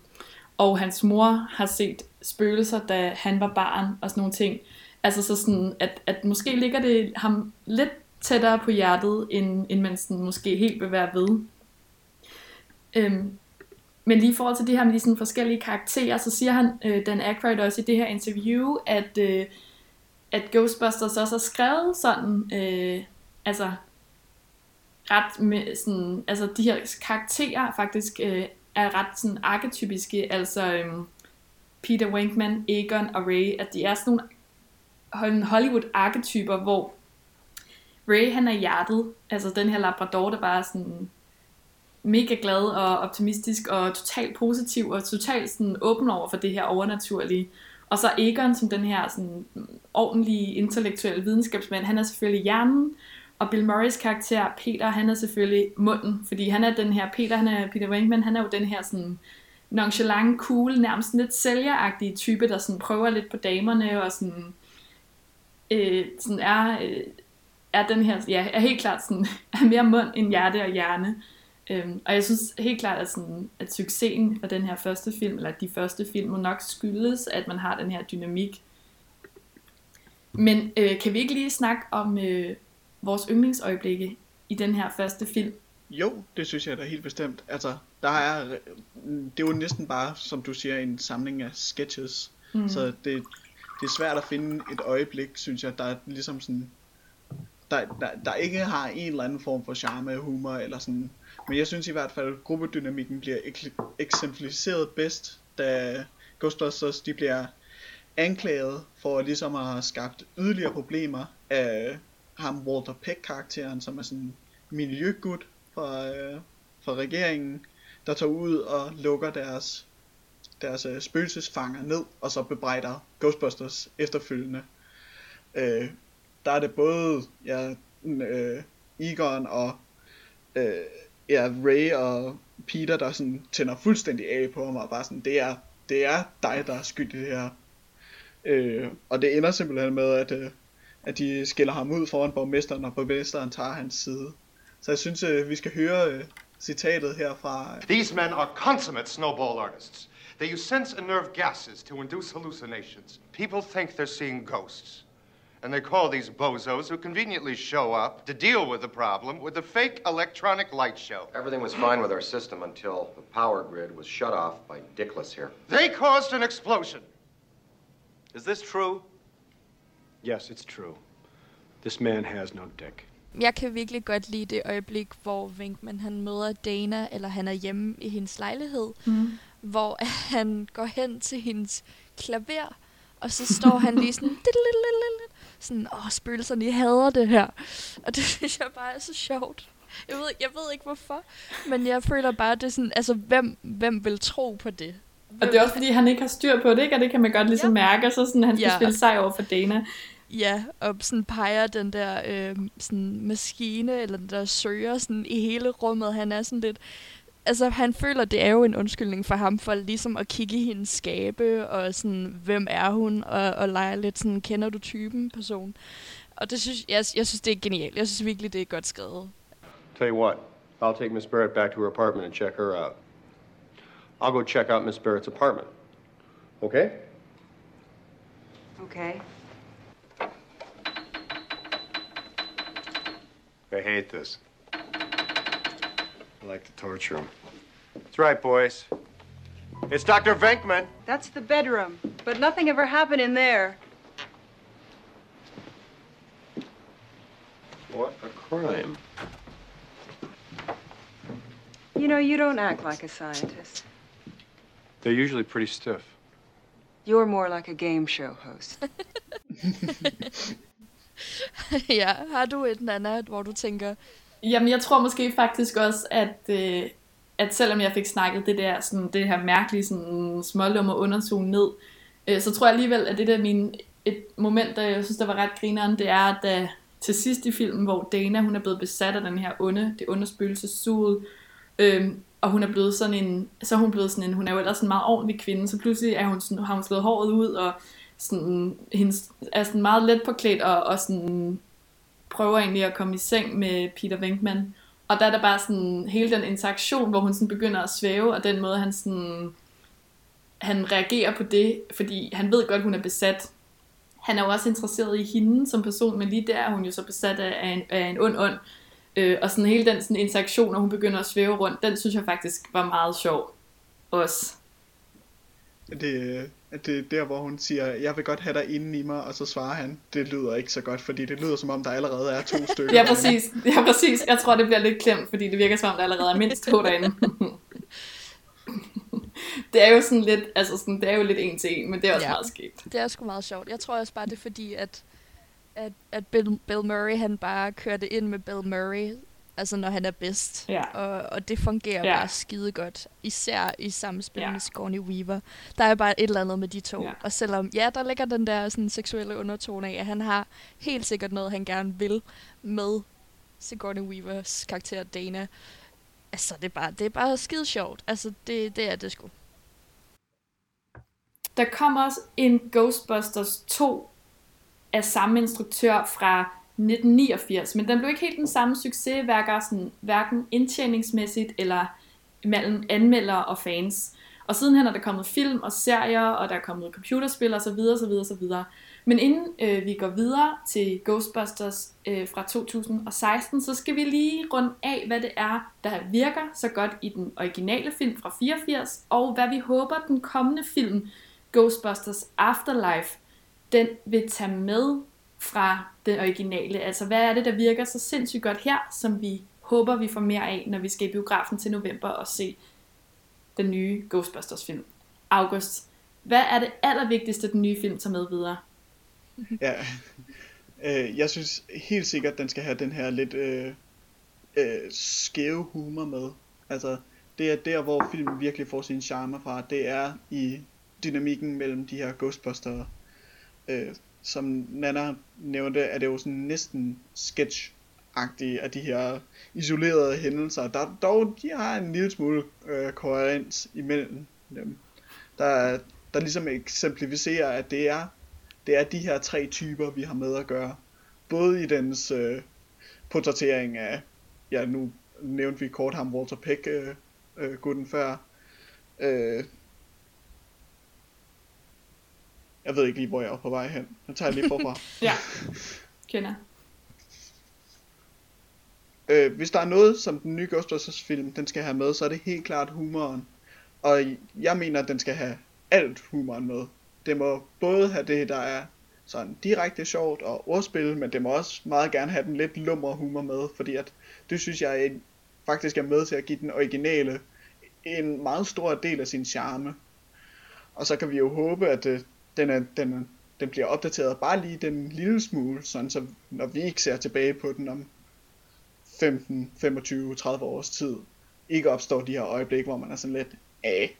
og hans mor har set spøgelser, da han var barn og sådan nogle ting. Altså så sådan, at, at måske ligger det ham lidt tættere på hjertet, end, end man sådan måske helt vil være ved. Øhm, men lige i forhold til det her med de sådan forskellige karakterer, så siger han, øh, Dan Aykroyd også i det her interview, at, øh, at Ghostbusters også er skrevet sådan, øh, altså ret med sådan, altså de her karakterer faktisk øh, er ret sådan arketypiske, altså øh, Peter Winkman, Egon og Ray, at de er sådan nogle Hollywood-arketyper, hvor Ray han er hjertet, altså den her labrador, der bare er sådan mega glad og optimistisk og totalt positiv og totalt sådan åben over for det her overnaturlige. Og så Egon som den her sådan ordentlige intellektuelle videnskabsmand, han er selvfølgelig hjernen, og Bill Murrays karakter, Peter, han er selvfølgelig munden, fordi han er den her, Peter, han er Peter Wankman, han er jo den her sådan nonchalant, cool, nærmest lidt sælgeragtige type, der sådan prøver lidt på damerne og sådan, øh, sådan er, øh, er den her, ja, er helt klart sådan, [LAUGHS] er mere mund end hjerte og hjerne. Øhm, og jeg synes helt klart, at, sådan, at succesen af den her første film, eller de første film, må nok skyldes, at man har den her dynamik. Men øh, kan vi ikke lige snakke om øh, vores yndlingsøjeblikke i den her første film? Jo, det synes jeg da helt bestemt. Altså, der er, det er jo næsten bare, som du siger, en samling af sketches. Mm. Så det, det er svært at finde et øjeblik, synes jeg, der er ligesom sådan, der, der, der ikke har en eller anden form for charme, humor eller sådan. Men jeg synes i hvert fald, at gruppedynamikken bliver ek- eksemplificeret bedst, da Ghostbusters de bliver anklaget for ligesom at have skabt yderligere problemer af ham Walter Peck karakteren, som er sådan miljøgud fra, øh, fra regeringen, der tager ud og lukker deres, deres øh, spøgelsesfanger ned, og så bebrejder Ghostbusters efterfølgende. Øh, der er det både ja, mm, øh, Egon og øh, ja, Ray og Peter, der sådan tænder fuldstændig af på ham, og bare sådan, det er, det er dig, der er skyld i det her. Øh, og det ender simpelthen med, at, øh, at de skiller ham ud foran borgmesteren, og borgmesteren tager hans side. Så jeg synes, øh, vi skal høre øh, citatet her fra... Øh, These men are consummate snowball artists. They use sense and nerve gases to induce hallucinations. People think they're seeing ghosts. And they call these bozos who conveniently show up to deal with the problem with a fake electronic light show. Everything was fine with our system until the power grid was shut off by Dickless here. They caused an explosion. Is this true? Yes, it's true. This man has no dick. Jeg kan virkelig godt lide det øjeblik, hvor Winkman han møder Dana, eller han er hjemme i hendes lejlighed, mm. hvor han går hen til hendes klaver, og så står han lige sådan, [LAUGHS] sådan, åh, spøgelserne, jeg hader det her. Og det [LAUGHS] synes jeg bare er så sjovt. Jeg ved, jeg ved ikke hvorfor, men jeg føler bare, det er sådan, altså, hvem, hvem vil tro på det? Og det er også fordi, han ikke har styr på det, ikke? Og det kan man godt ligesom ja. mærke, og så sådan, han skal ja. spille sig over for Dana. Ja, og sådan peger den der øh, sådan maskine, eller den der søger sådan i hele rummet. Han er sådan lidt... Altså, han føler, det er jo en undskyldning for ham, for ligesom at kigge i hendes skabe, og sådan, hvem er hun, og, og lege lidt sådan, kender du typen person. Og det synes, jeg, jeg synes, det er genialt. Jeg synes virkelig, det er godt skrevet. Tell you what, I'll take Miss Barrett back to her apartment and check her out. I'll go check out Miss Barrett's apartment. Okay? Okay. I hate this. I like to torture him. That's right, boys. It's Dr. Venkman. That's the bedroom, but nothing ever happened in there. What a crime. You know, you don't act like a scientist. They're usually pretty stiff. You're more like a game show host. [LAUGHS] [LAUGHS] ja, har er du er et, Nana, hvor du tænker... Jamen, jeg tror måske faktisk også, at, øh, at selvom jeg fik snakket det der, sådan, det her mærkelige sådan, smålummer undertone ned, øh, så tror jeg alligevel, at det der min, et moment, der jeg synes, der var ret grineren, det er, at til sidst i filmen, hvor Dana, hun er blevet besat af den her onde, det onde spøgelsessuget, øh, og hun er blevet sådan en, så er hun blevet sådan en, hun er jo ellers en meget ordentlig kvinde, så pludselig er hun sådan, har hun slået håret ud, og sådan, hendes, er sådan meget let påklædt, og, og sådan prøver egentlig at komme i seng med Peter Venkman. Og der er der bare sådan hele den interaktion, hvor hun sådan begynder at svæve, og den måde han sådan, han reagerer på det, fordi han ved godt, hun er besat. Han er jo også interesseret i hende som person, men lige der er hun jo så besat af en, af en ond ånd. Øh, og sådan hele den sådan interaktion, når hun begynder at svæve rundt, den synes jeg faktisk var meget sjov. Også. Det, det er der, hvor hun siger, jeg vil godt have dig inde i mig, og så svarer han, det lyder ikke så godt, fordi det lyder som om, der allerede er to [LAUGHS] stykker. ja, præcis. Ja, præcis. Jeg tror, det bliver lidt klemt, fordi det virker som om, der allerede er mindst to derinde. [LAUGHS] det er jo sådan lidt, altså sådan, det er jo lidt en til en, men det er også ja, meget skægt. Det er sgu meget sjovt. Jeg tror også bare, det er fordi, at, at, at Bill, Bill Murray, han bare kørte ind med Bill Murray, altså når han er bedst. Ja. Og, og det fungerer ja. bare skide godt. Især i samspil ja. med Sigourney Weaver. Der er bare et eller andet med de to. Ja. Og selvom, ja, der ligger den der sådan, seksuelle undertone af, at han har helt sikkert noget, han gerne vil med Sigourney Weavers karakter Dana. Altså, det er bare, det er bare skide sjovt. Altså, det, det er det sgu. Der kommer også en Ghostbusters 2 af samme instruktør fra 1989, men den blev ikke helt den samme succes, hverken, sådan, hverken indtjeningsmæssigt eller mellem anmeldere og fans. Og sidenhen er der kommet film og serier, og der er kommet computerspil osv. osv. osv. Men inden øh, vi går videre til Ghostbusters øh, fra 2016, så skal vi lige runde af, hvad det er, der virker så godt i den originale film fra 84, og hvad vi håber, den kommende film, Ghostbusters Afterlife, den vil tage med fra den originale. Altså, hvad er det, der virker så sindssygt godt her, som vi håber, vi får mere af, når vi skal i biografen til november og se den nye Ghostbusters film. August, hvad er det allervigtigste, den nye film tager med videre? [LAUGHS] Ja, øh, jeg synes helt sikkert, den skal have den her lidt øh, øh, skæve humor med. Altså, det er der, hvor filmen virkelig får sin charme fra. Det er i dynamikken mellem de her Ghostbusters. Øh, som Nana nævnte, er det jo sådan næsten sketch af de her isolerede hændelser. Der dog, de har en lille smule øh, koherens imellem dem. Der, der ligesom eksemplificerer, at det er, det er de her tre typer, vi har med at gøre. Både i dens øh, portrættering af, ja nu nævnte vi kort ham Walter Peck, øh, øh, gutten før. Øh, jeg ved ikke lige, hvor jeg er på vej hen. Nu tager jeg lige forfra. [LAUGHS] ja, kender. Øh, hvis der er noget, som den nye Ghostbusters film, den skal have med, så er det helt klart humoren. Og jeg mener, at den skal have alt humoren med. Det må både have det, der er sådan direkte sjovt og ordspil, men det må også meget gerne have den lidt lummer humor med, fordi at det synes jeg er, faktisk er med til at give den originale en meget stor del af sin charme. Og så kan vi jo håbe, at øh, den, er, den, den bliver opdateret bare lige den lille smule, sådan så når vi ikke ser tilbage på den om 15, 25, 30 års tid, ikke opstår de her øjeblikke, hvor man er sådan lidt af.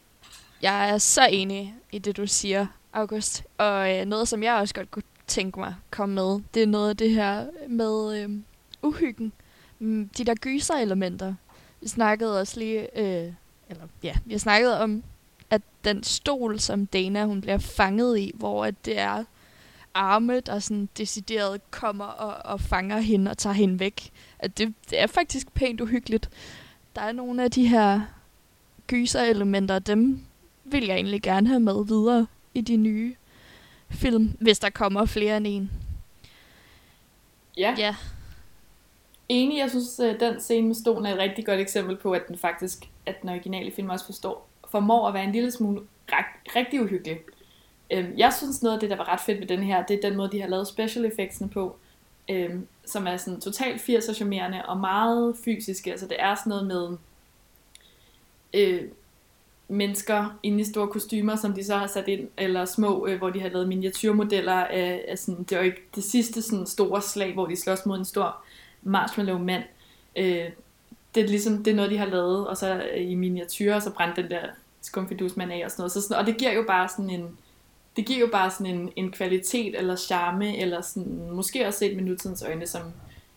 Jeg er så enig i det, du siger, August. Og øh, noget, som jeg også godt kunne tænke mig komme med, det er noget af det her med øh, uhyggen. Mm, de der gyser-elementer. Vi snakkede også lige, øh, eller ja, vi har snakket om, den stol, som Dana hun bliver fanget i, hvor at det er arme, der sådan decideret kommer og, og fanger hende og tager hende væk. At det, det er faktisk pænt uhyggeligt. Der er nogle af de her gyser-elementer, dem vil jeg egentlig gerne have med videre i de nye film, hvis der kommer flere end en. Ja. Ja. Enig, jeg synes, at den scene med stolen er et rigtig godt eksempel på, at den faktisk, at den originale film også forstår, formår at være en lille smule rigtig uhyggelig. Øhm, jeg synes noget af det, der var ret fedt ved den her, det er den måde, de har lavet special effectsene på, øhm, som er sådan totalt 80'er charmerende og meget fysiske. Altså det er sådan noget med øh, mennesker inde i store kostymer, som de så har sat ind, eller små, øh, hvor de har lavet miniatyrmodeller af, af sådan, det, ikke det sidste sådan store slag, hvor de slås mod en stor marshmallow-mand. Øh, det er ligesom, det er noget, de har lavet, og så øh, i miniatyr, og så brændte den der skumfidusmand af og sådan noget. Så sådan, og det giver jo bare sådan en, det giver jo bare sådan en, en kvalitet eller charme, eller sådan, måske også set med nutidens øjne, som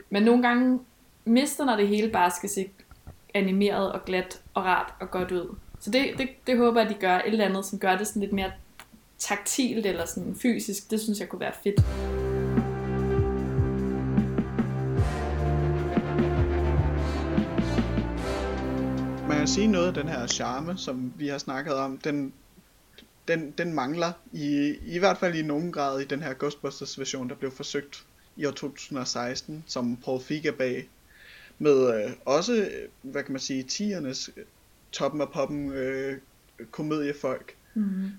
man nogle gange mister, når det hele bare skal se animeret og glat og rart og godt ud. Så det, det, det håber jeg, at de gør et eller andet, som gør det sådan lidt mere taktilt eller sådan fysisk. Det synes jeg kunne være fedt. Kan sige noget af den her charme, som vi har snakket om, den den, den mangler i, i hvert fald i nogen grad i den her Ghostbusters version, der blev forsøgt i år 2016, som Paul Feig er bag, med øh, også, hvad kan man sige, tiernes øh, toppen af poppen øh, komediefolk. Mm-hmm.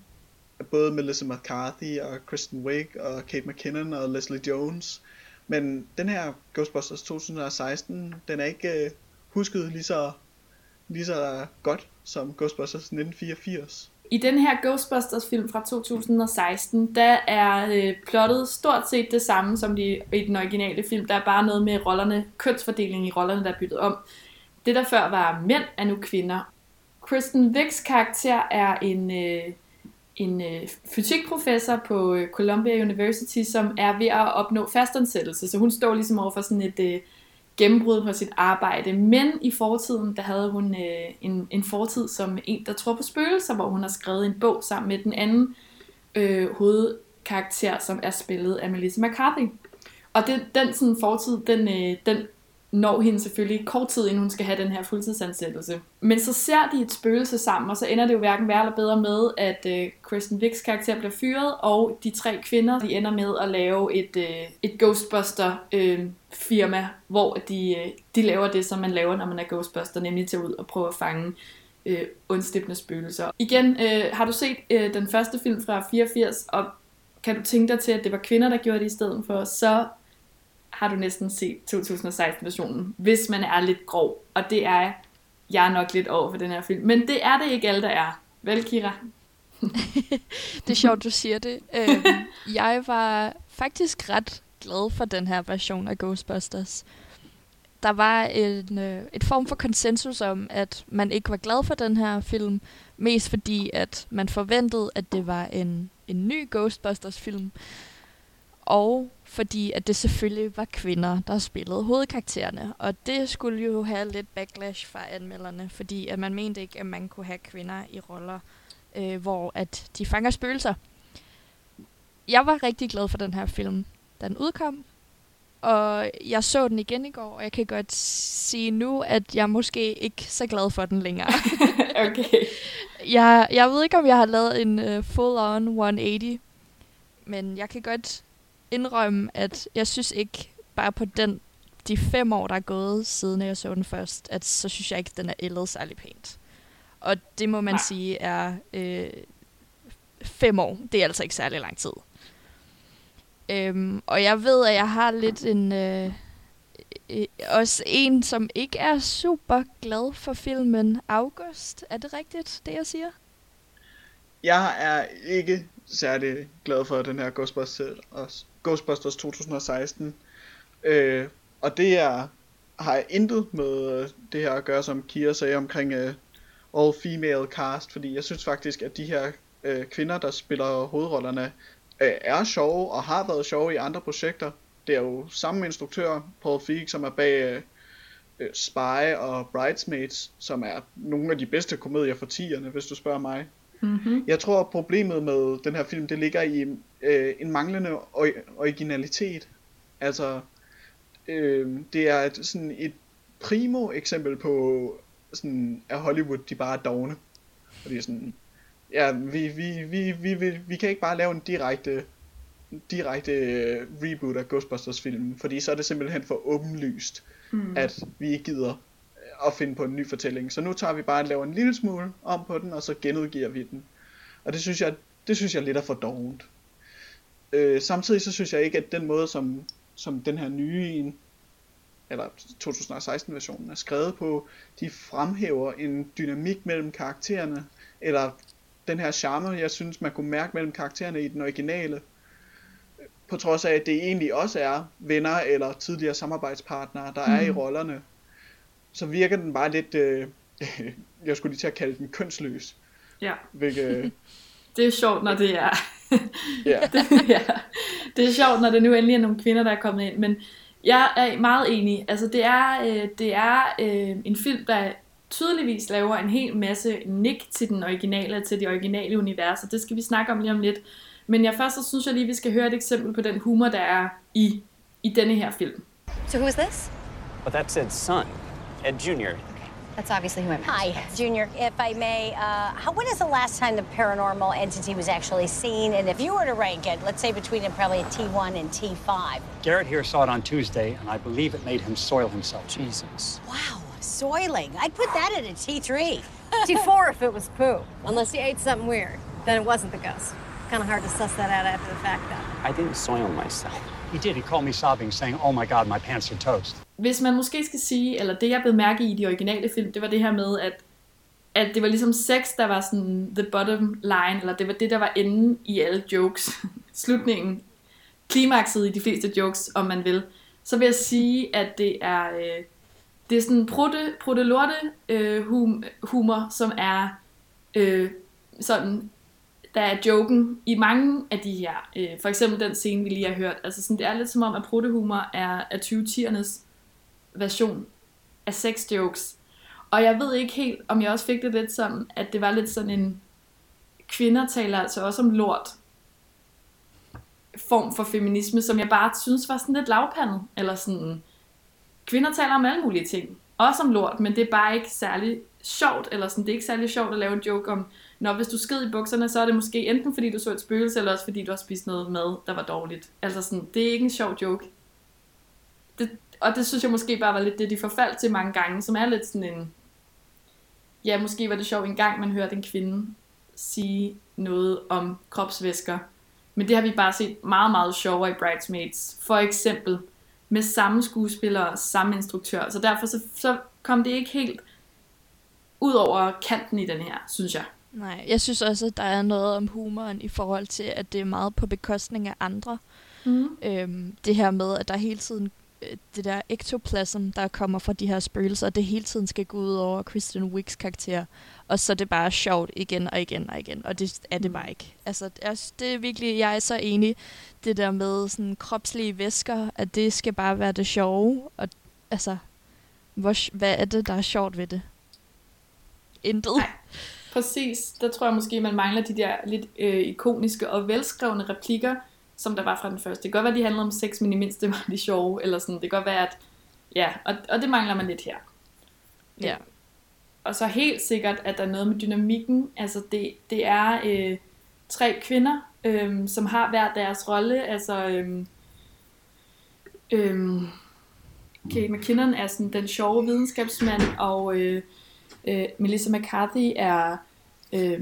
Både Melissa McCarthy og Kristen Wiig og Kate McKinnon og Leslie Jones. Men den her Ghostbusters 2016, den er ikke øh, husket lige så, lige så godt som Ghostbusters 1984. I den her Ghostbusters film fra 2016, der er øh, plottet stort set det samme som de, i den originale film. Der er bare noget med rollerne, kønsfordelingen i rollerne, der er byttet om. Det der før var mænd, er nu kvinder. Kristen Wicks karakter er en, øh, en øh, fysikprofessor på øh, Columbia University, som er ved at opnå fastansættelse. Så hun står ligesom over for sådan et... Øh, gennembrud på sit arbejde. Men i fortiden, der havde hun øh, en, en fortid som en, der tror på spøgelser, hvor hun har skrevet en bog sammen med den anden øh, hovedkarakter, som er spillet af Melissa McCarthy. Og det, den sådan fortid, den, øh, den når hende selvfølgelig kort tid, inden hun skal have den her fuldtidsansættelse. Men så ser de et spøgelse sammen, og så ender det jo hverken værre eller bedre med, at øh, Kristen Wicks karakter bliver fyret, og de tre kvinder, de ender med at lave et, øh, et Ghostbuster øh, firma, hvor de, øh, de laver det, som man laver, når man er Ghostbuster, nemlig til ud og prøve at fange øh, ondstippende spøgelser. Igen, øh, har du set øh, den første film fra 84, og kan du tænke dig til, at det var kvinder, der gjorde det i stedet for, så har du næsten set 2016-versionen, hvis man er lidt grov. Og det er jeg er nok lidt over for den her film. Men det er det ikke alle, der er. Vel, Kira? [LAUGHS] det er sjovt, du siger det. Øhm, jeg var faktisk ret glad for den her version af Ghostbusters. Der var en, øh, et form for konsensus om, at man ikke var glad for den her film, mest fordi, at man forventede, at det var en, en ny Ghostbusters-film, og fordi at det selvfølgelig var kvinder, der spillede hovedkaraktererne. Og det skulle jo have lidt backlash fra anmelderne, fordi at man mente ikke, at man kunne have kvinder i roller, øh, hvor at de fanger spøgelser. Jeg var rigtig glad for den her film, da den udkom, og jeg så den igen i går, og jeg kan godt sige nu, at jeg måske ikke så glad for den længere. [LAUGHS] okay. [LAUGHS] Jeg, jeg ved ikke, om jeg har lavet en uh, full-on 180, men jeg kan godt indrømme, at jeg synes ikke, bare på den, de fem år, der er gået, siden jeg så den først, at så synes jeg ikke, den er ældet særlig pænt. Og det må man Nej. sige er øh, fem år. Det er altså ikke særlig lang tid. Øhm, og jeg ved, at jeg har lidt en... Øh, øh, også en, som ikke er super glad for filmen August. Er det rigtigt, det jeg siger? Jeg er ikke særlig glad for den her Ghostbusters, øh, Ghostbusters 2016. Øh, og det er, har intet med øh, det her at gøre, som Kira sagde omkring øh, all female cast, fordi jeg synes faktisk, at de her øh, kvinder, der spiller hovedrollerne, uh, er sjove og har været sjove i andre projekter. Det er jo samme instruktør, Paul Feig, som er bag uh, Spy og Bridesmaids, som er nogle af de bedste komedier for tierne, hvis du spørger mig. Mm-hmm. Jeg tror, at problemet med den her film, det ligger i øh, en manglende originalitet. Altså, øh, det er et, sådan et primo eksempel på, sådan, at Hollywood, de bare er dogne. Og det er sådan, ja, vi, vi, vi, vi, vi, vi kan ikke bare lave en direkte direkte øh, reboot af Ghostbusters filmen, fordi så er det simpelthen for åbenlyst, mm. at vi ikke gider at finde på en ny fortælling. Så nu tager vi bare og laver en lille smule om på den, og så genudgiver vi den. Og det synes jeg, det synes jeg lidt er for dovent. Øh, samtidig så synes jeg ikke, at den måde, som, som den her nye en, eller 2016 versionen er skrevet på, de fremhæver en dynamik mellem karaktererne, eller den her charme, jeg synes, man kunne mærke mellem karaktererne i den originale, på trods af, at det egentlig også er venner eller tidligere samarbejdspartnere, der mm. er i mhm. rollerne så virker den bare lidt, øh, [LAUGHS] jeg skulle lige til at kalde den kønsløs. Ja. Hvilket, [LAUGHS] det er sjovt, når det er... [LAUGHS] ja. det, ja. det er sjovt, når det nu endelig er nogle kvinder, der er kommet ind, men jeg er meget enig. Altså, det er, øh, det er øh, en film, der tydeligvis laver en hel masse nik til den originale, til det originale univers, og det skal vi snakke om lige om lidt. Men jeg først så synes jeg lige, vi skal høre et eksempel på den humor, der er i, i denne her film. So who is this? Well, that's Ed's son. Ed Jr. Okay. That's obviously who I'm Hi, Junior. If I may, uh, how, when is the last time the paranormal entity was actually seen? And if you were to rank it, let's say between it, probably a T1 and T5. Garrett here saw it on Tuesday, and I believe it made him soil himself. Jesus. Wow, soiling. I'd put that at a T3. T4 [LAUGHS] if it was poo. Unless he ate something weird. Then it wasn't the ghost. Kind of hard to suss that out after the fact, though. I didn't soil myself. He did. He called me sobbing, saying, oh my God, my pants are toast. Hvis man måske skal sige, eller det jeg blev mærke i de originale film, det var det her med, at, at det var ligesom sex, der var sådan the bottom line, eller det var det, der var enden i alle jokes. [LAUGHS] Slutningen, klimakset i de fleste jokes, om man vil. Så vil jeg sige, at det er, øh, det er sådan prutte, prutte lorte øh, hum, humor, som er øh, sådan der er joken i mange af de her, øh, for eksempel den scene, vi lige har hørt, altså sådan, det er lidt som om, at protehumor er, er 20'ernes version af sex jokes. Og jeg ved ikke helt, om jeg også fik det lidt som, at det var lidt sådan en, kvinder taler altså også om lort, form for feminisme, som jeg bare synes var sådan lidt lavpandet, eller sådan, kvinder taler om alle mulige ting. Også om lort, men det er bare ikke særlig sjovt, eller sådan, det er ikke særlig sjovt at lave en joke om, når hvis du skid i bukserne, så er det måske enten fordi du så et spøgelse, eller også fordi du har spist noget mad, der var dårligt. Altså sådan, det er ikke en sjov joke. Det, og det synes jeg måske bare var lidt det, de forfaldt til mange gange, som er lidt sådan en... Ja, måske var det sjovt en gang, man hørte en kvinde sige noget om kropsvæsker. Men det har vi bare set meget, meget sjovere i Bridesmaids. For eksempel med samme skuespiller og samme instruktør. Så derfor så, så kom det ikke helt ud over kanten i den her, synes jeg. Nej, jeg synes også, at der er noget om humoren i forhold til, at det er meget på bekostning af andre. Mm. Øhm, det her med, at der hele tiden det der ektoplasm, der kommer fra de her spøgelser, det hele tiden skal gå ud over Kristen Wicks karakter. Og så er det bare sjovt igen og igen og igen, og det er det bare ikke. Altså, det er virkelig, jeg er så enig, det der med sådan kropslige væsker, at det skal bare være det sjove, og altså, hvor, hvad er det, der er sjovt ved det? Intet. Nej, præcis. Der tror jeg måske, man mangler de der lidt øh, ikoniske og velskrevne replikker, som der var fra den første. Det kan godt være, de handlede om sex, men i mindste var de sjove, eller sådan. Det kan godt være, at... Ja, og, og det mangler man lidt her. Ja. Og så helt sikkert, at der er noget med dynamikken. Altså, det, det er øh, tre kvinder, øh, som har hver deres rolle. Altså, øh, øh, Kate McKinnon er sådan den sjove videnskabsmand, og øh, øh, Melissa McCarthy er øh,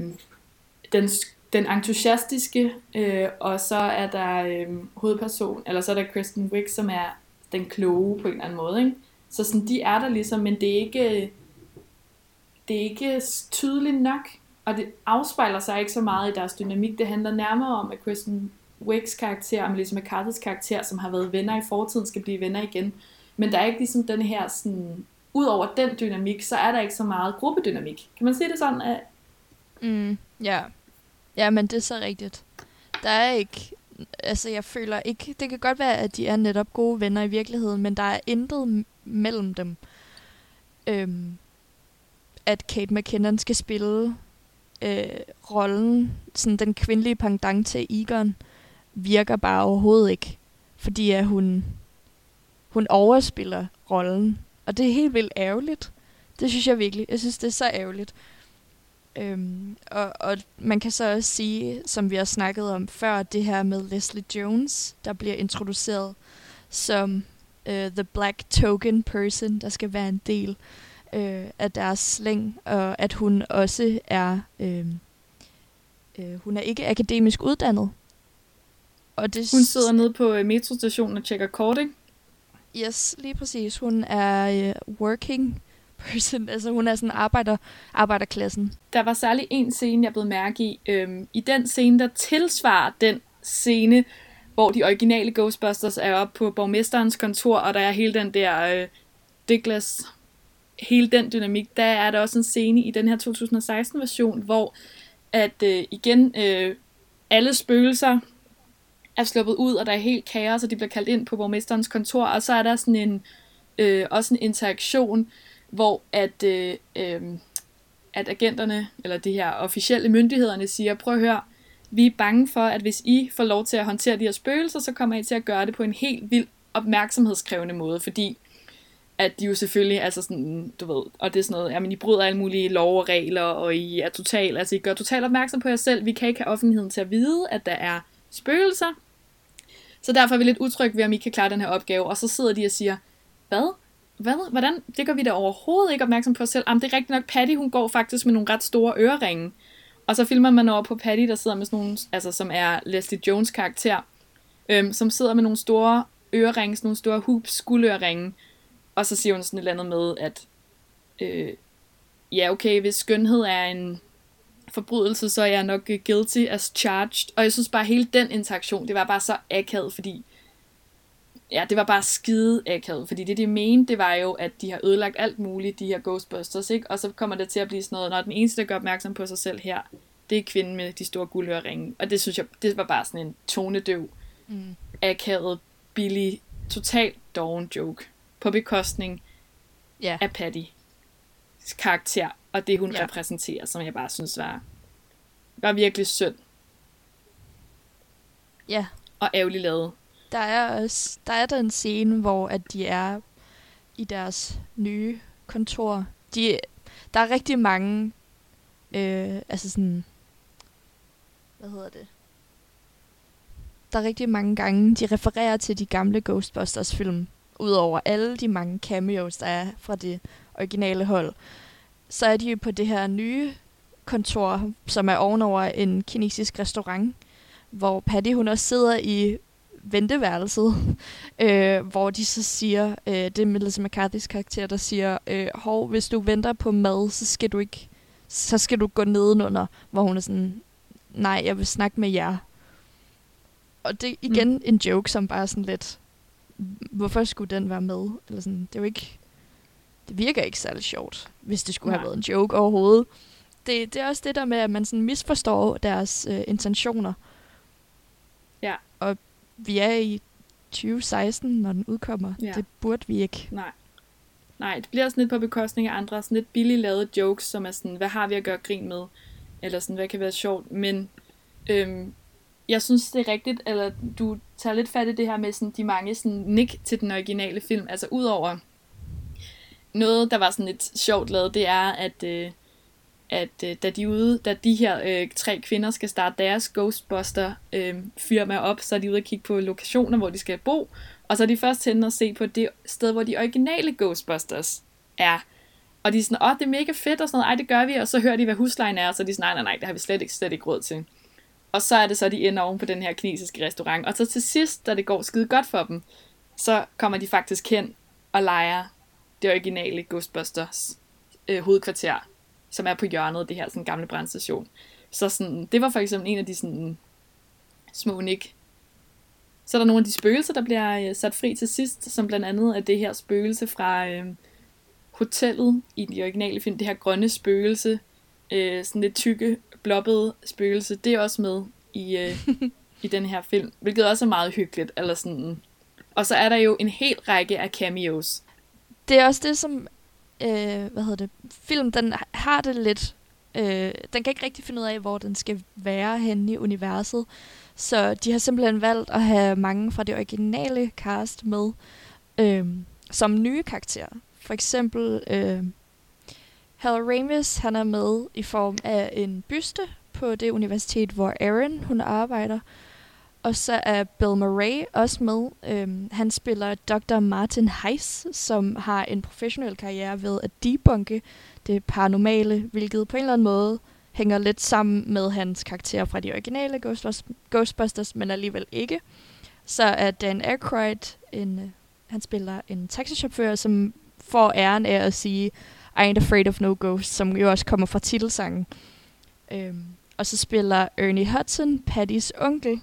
den, den entusiastiske, øh, og så er der øh, hovedperson, eller så er der Kristen Wiig, som er den kloge på en eller anden måde. Ikke? Så sådan, de er der ligesom, men det er ikke det er ikke tydeligt nok, og det afspejler sig ikke så meget i deres dynamik. Det handler nærmere om, at Kristen Wicks karakter og Melissa McCarthy's karakter, som har været venner i fortiden, skal blive venner igen. Men der er ikke ligesom den her sådan... Udover den dynamik, så er der ikke så meget gruppedynamik. Kan man sige det sådan? At... Mm, ja. Ja, men det er så rigtigt. Der er ikke... Altså, jeg føler ikke... Det kan godt være, at de er netop gode venner i virkeligheden, men der er intet mellem dem. Øhm, at Kate McKinnon skal spille øh, rollen, sådan den kvindelige pendant til Egon, virker bare overhovedet ikke. Fordi at hun, hun overspiller rollen. Og det er helt vildt ærgerligt. Det synes jeg virkelig. Jeg synes, det er så ærgerligt. Øhm, og, og man kan så også sige, som vi har snakket om før, det her med Leslie Jones, der bliver introduceret som uh, the black token person, der skal være en del øh, af deres slæng, og at hun også er, øh, øh, hun er ikke akademisk uddannet. Og det hun sidder nede på øh, metrostationen og tjekker kort, ikke? Yes, lige præcis. Hun er øh, working person, [LAUGHS] altså hun er sådan arbejder, arbejderklassen. Der var særlig en scene, jeg blev mærke i. Øhm, I den scene, der tilsvarer den scene, hvor de originale Ghostbusters er oppe på borgmesterens kontor, og der er hele den der øh, Douglas hele den dynamik, der er der også en scene i den her 2016 version, hvor at øh, igen øh, alle spøgelser er sluppet ud, og der er helt kaos, og de bliver kaldt ind på borgmesterens kontor, og så er der sådan en øh, også en interaktion, hvor at, øh, øh, at agenterne, eller de her officielle myndighederne siger, prøv at høre, vi er bange for, at hvis I får lov til at håndtere de her spøgelser, så kommer I til at gøre det på en helt vild opmærksomhedskrævende måde, fordi at de jo selvfølgelig, altså sådan, du ved, og det er sådan noget, jamen I bryder alle mulige lov og regler, og I er total, altså I gør totalt opmærksom på jer selv. Vi kan ikke have offentligheden til at vide, at der er spøgelser. Så derfor er vi lidt utrygge ved, om I kan klare den her opgave. Og så sidder de og siger, hvad? Hvad? Hvordan? Det gør vi da overhovedet ikke opmærksom på os selv. Jamen, det er rigtigt nok, Patty, hun går faktisk med nogle ret store øreringe. Og så filmer man over på Patty, der sidder med sådan nogle, altså som er Leslie Jones karakter, øhm, som sidder med nogle store øreringe, sådan nogle store hoops, guldøreringe, og så siger hun sådan et eller andet med, at øh, ja, okay, hvis skønhed er en forbrydelse, så er jeg nok guilty as charged. Og jeg synes bare, hele den interaktion, det var bare så akavet, fordi ja, det var bare skide akavet, fordi det de mente, det var jo, at de har ødelagt alt muligt, de her Ghostbusters, ikke? Og så kommer det til at blive sådan noget, når den eneste, der gør opmærksom på sig selv her, det er kvinden med de store guldøreringe. Og det synes jeg, det var bare sådan en tonedøv, mm. akavet, billig, totalt doven joke på bekostning ja. af Patty karakter, og det hun ja. repræsenterer, som jeg bare synes var, var virkelig synd. Ja. Og ærgerligt lavet. Der er også, der er der en scene, hvor at de er i deres nye kontor. De, der er rigtig mange, øh, altså sådan, hvad hedder det? Der er rigtig mange gange, de refererer til de gamle Ghostbusters film, udover alle de mange cameos, der er fra det originale hold. Så er de på det her nye kontor, som er ovenover en kinesisk restaurant, hvor Patty hun også sidder i venteværelset, øh, hvor de så siger, øh, det er Melissa McCarthy's karakter, der siger, øh, hov, hvis du venter på mad, så skal du ikke, så skal du gå nedenunder, hvor hun er sådan, nej, jeg vil snakke med jer. Og det er igen mm. en joke, som bare sådan lidt, hvorfor skulle den være med? Eller sådan, det er jo ikke, det virker ikke særlig sjovt, hvis det skulle Nej. have været en joke overhovedet. Det, det er også det der med, at man sådan misforstår deres øh, intentioner. Ja. Vi er i 2016, når den udkommer. Ja. Det burde vi ikke. Nej. Nej, det bliver sådan lidt på bekostning af andre, sådan lidt billigt lavet jokes, som er sådan, hvad har vi at gøre grin med? Eller sådan, hvad kan være sjovt? Men øhm, jeg synes, det er rigtigt, eller du tager lidt fat i det her med sådan, de mange sådan, nick til den originale film. Altså udover noget, der var sådan lidt sjovt lavet, det er, at, øh, at øh, da de ude, da de her øh, tre kvinder skal starte deres Ghostbuster øh, firma op, så er de ude og kigge på lokationer, hvor de skal bo, og så er de først hen og se på det sted, hvor de originale Ghostbusters er. Og de er sådan, åh, det er mega fedt og sådan noget, ej, det gør vi, og så hører de, hvad huslejen er, og så er de sådan, nej, nej, nej, det har vi slet ikke, slet ikke råd til. Og så er det så, de ender oven på den her kinesiske restaurant. Og så til sidst, da det går skide godt for dem, så kommer de faktisk hen og leger det originale Ghostbusters øh, hovedkvarter, som er på hjørnet af det her sådan, gamle brandstation. Så sådan, det var for eksempel en af de sådan, små nik. Så er der nogle af de spøgelser, der bliver øh, sat fri til sidst, som blandt andet er det her spøgelse fra øh, hotellet i de originale film. Det her grønne spøgelse, øh, sådan lidt tykke, blobbede spøgelse, det er også med i, øh, [LAUGHS] i den her film, hvilket også er meget hyggeligt. Eller sådan. Og så er der jo en hel række af cameos. Det er også det, som øh, hvad hedder det, film, den har det lidt, øh, den kan ikke rigtig finde ud af, hvor den skal være henne i universet. Så de har simpelthen valgt at have mange fra det originale cast med øh, som nye karakterer. For eksempel øh, Hal Ramis, han er med i form af en byste på det universitet, hvor Aaron hun arbejder. Og så er Bill Murray også med. Øhm, han spiller Dr. Martin Heiss, som har en professionel karriere ved at debunke det paranormale, hvilket på en eller anden måde hænger lidt sammen med hans karakter fra de originale Ghostbusters, men alligevel ikke. Så er Dan Aykroyd, en, øh, han spiller en taxichauffør, som får æren af at sige I ain't afraid of no ghosts, som jo også kommer fra titelsangen. Øhm, og så spiller Ernie Hudson, Pattys onkel,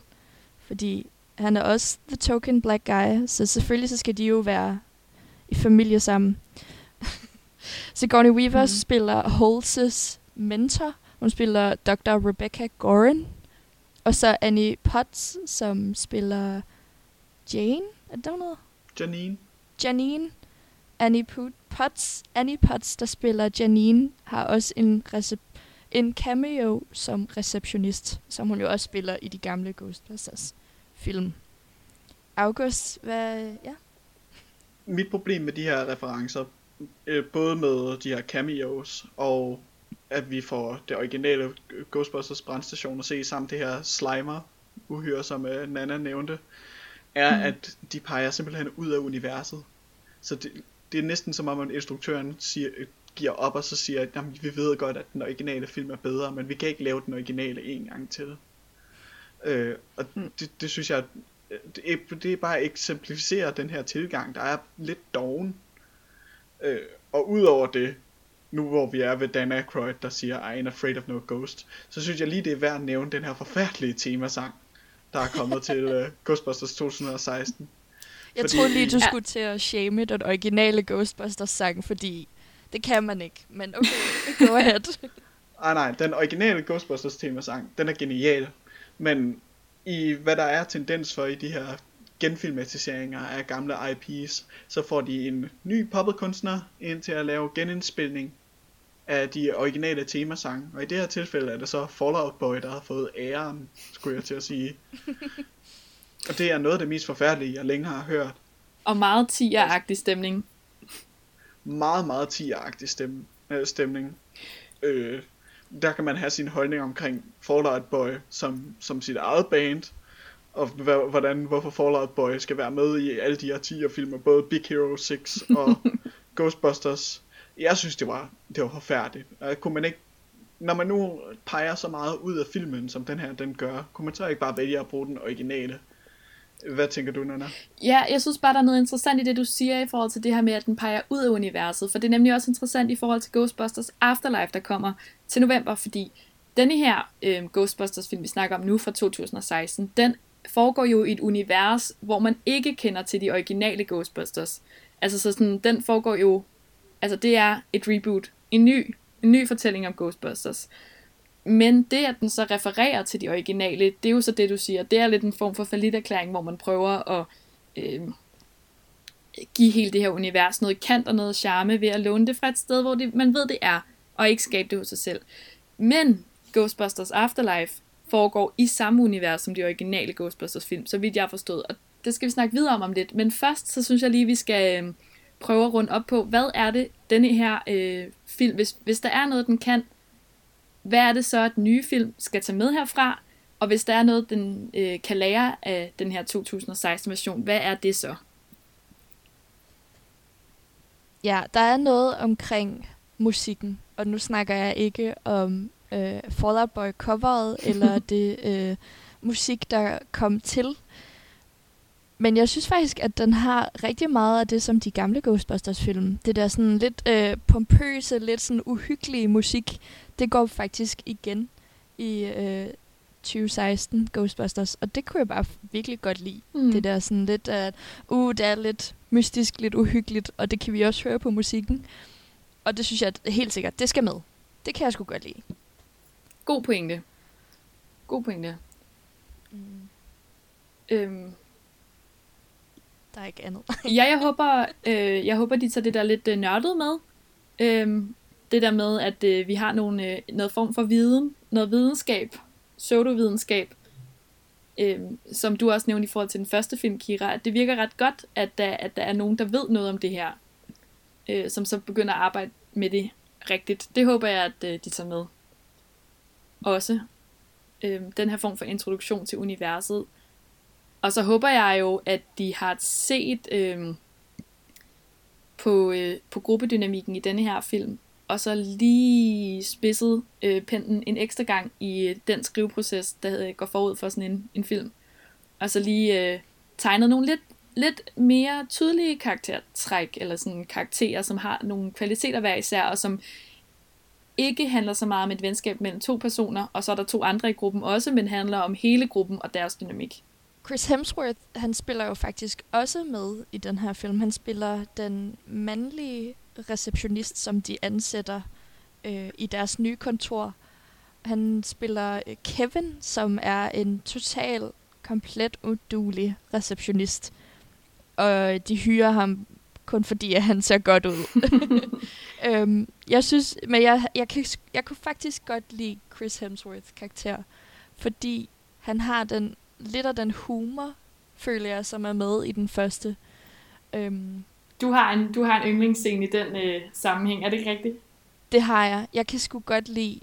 fordi han er også the token black guy, så selvfølgelig så skal de jo være i familie sammen. [LAUGHS] Sigourney Weaver mm. spiller Holtz's mentor. Hun spiller Dr. Rebecca Gorin. Og så Annie Potts, som spiller Jane. Er det noget? Janine. Janine. Annie Potts, Annie Potts, der spiller Janine, har også en, recep- en cameo som receptionist, som hun jo også spiller i de gamle Ghostbusters film. August, hvad... Ja? Mit problem med de her referencer, øh, både med de her cameos, og at vi får det originale Ghostbusters brandstation at se samt det her Slimer uhyre, som uh, Nana nævnte, er, mm. at de peger simpelthen ud af universet. Så det, det er næsten som om, at instruktøren siger, giver op, og så siger, at vi ved godt, at den originale film er bedre, men vi kan ikke lave den originale en gang til. Øh, og mm. det, det synes jeg, det, det er bare eksemplificerer den her tilgang, der er lidt doven. Øh, og udover det, nu hvor vi er ved Dan Aykroyd, der siger, I ain't afraid of no ghost, så synes jeg lige, det er værd at nævne den her forfærdelige temasang, der er kommet til uh, [LAUGHS] Ghostbusters 2016. Jeg fordi, troede lige, du ja. skulle til at shame den originale Ghostbusters sang, fordi det kan man ikke. Men okay, [LAUGHS] go ahead. ah, nej, den originale Ghostbusters temasang, den er genial. Men i hvad der er tendens for i de her genfilmatiseringer af gamle IPs, så får de en ny poppetkunstner ind til at lave genindspilning af de originale temasange. Og i det her tilfælde er det så Fallout Boy, der har fået æren, skulle jeg til at sige. [LAUGHS] Og det er noget af det mest forfærdelige, jeg længe har hørt. Og meget tigeragtig stemning. meget, meget tigeragtig stem, øh, stemning. Øh, der kan man have sin holdning omkring Fall Out Boy som, som sit eget band, og hvordan, hvorfor Fall Out Boy skal være med i alle de her 10 filmer, både Big Hero 6 og [LAUGHS] Ghostbusters. Jeg synes, det var, det var forfærdeligt. Kunne man ikke, når man nu peger så meget ud af filmen, som den her den gør, kunne man så ikke bare vælge at bruge den originale? Hvad tænker du, Nana? Ja, jeg synes bare, der er noget interessant i det, du siger i forhold til det her med, at den peger ud af universet. For det er nemlig også interessant i forhold til Ghostbusters Afterlife, der kommer til november, fordi denne her øh, Ghostbusters-film, vi snakker om nu fra 2016, den foregår jo i et univers, hvor man ikke kender til de originale Ghostbusters. Altså så sådan, den foregår jo, altså det er et reboot, en ny, en ny fortælling om Ghostbusters. Men det, at den så refererer til de originale, det er jo så det, du siger. Det er lidt en form for erklæring, hvor man prøver at øh, give hele det her univers noget kant og noget charme ved at låne det fra et sted, hvor det, man ved, det er, og ikke skabe det hos sig selv. Men Ghostbusters Afterlife foregår i samme univers som de originale Ghostbusters film, så vidt jeg har forstået. Og det skal vi snakke videre om om lidt. Men først, så synes jeg lige, vi skal øh, prøve at runde op på, hvad er det, denne her øh, film, hvis, hvis der er noget, den kan, hvad er det så, at den nye film skal tage med herfra? Og hvis der er noget, den øh, kan lære af den her 2016-version, hvad er det så? Ja, der er noget omkring musikken, og nu snakker jeg ikke om øh, Fallout Boy coveret, [LAUGHS] eller det øh, musik, der kom til. Men jeg synes faktisk, at den har rigtig meget af det, som de gamle Ghostbusters-film. Det der sådan lidt øh, pompøse, lidt sådan uhyggelige musik, det går faktisk igen i øh, 2016 Ghostbusters, og det kunne jeg bare virkelig godt lide. Mm. Det der sådan lidt, at uh, det er lidt mystisk, lidt uhyggeligt, og det kan vi også høre på musikken. Og det synes jeg at helt sikkert, det skal med. Det kan jeg sgu godt lide. God pointe. God pointe. Mm. Øhm. Der er ikke andet. ja, jeg håber, øh, jeg håber, de tager det der lidt øh, nørdet med. Øhm, det der med, at øh, vi har nogle, øh, noget form for viden, noget videnskab, pseudovidenskab, øh, som du også nævnte i forhold til den første film, Kira, at det virker ret godt, at der, at der er nogen, der ved noget om det her, øh, som så begynder at arbejde med det rigtigt. Det håber jeg, at øh, de tager med. Også øh, den her form for introduktion til universet. Og så håber jeg jo, at de har set øh, på, øh, på gruppedynamikken i denne her film, og så lige spidset øh, penten en ekstra gang i øh, den skriveproces, der øh, går forud for sådan en, en film. Og så lige øh, tegnet nogle lidt, lidt mere tydelige karaktertræk, eller sådan karakterer, som har nogle kvaliteter hver især, og som ikke handler så meget om et venskab mellem to personer, og så er der to andre i gruppen også, men handler om hele gruppen og deres dynamik. Chris Hemsworth, han spiller jo faktisk også med i den her film. Han spiller den mandlige receptionist, som de ansætter øh, i deres nye kontor. Han spiller øh, Kevin, som er en total, komplet udulig receptionist. Og de hyrer ham kun fordi, at han ser godt ud. [LAUGHS] øhm, jeg synes, men jeg, jeg, kan, jeg kunne faktisk godt lide Chris Hemsworth karakter, fordi han har den lidt af den humor, føler jeg, som er med i den første. Øhm, du har en, du har en yndlingsscene i den øh, sammenhæng, er det ikke rigtigt? Det har jeg. Jeg kan sgu godt lide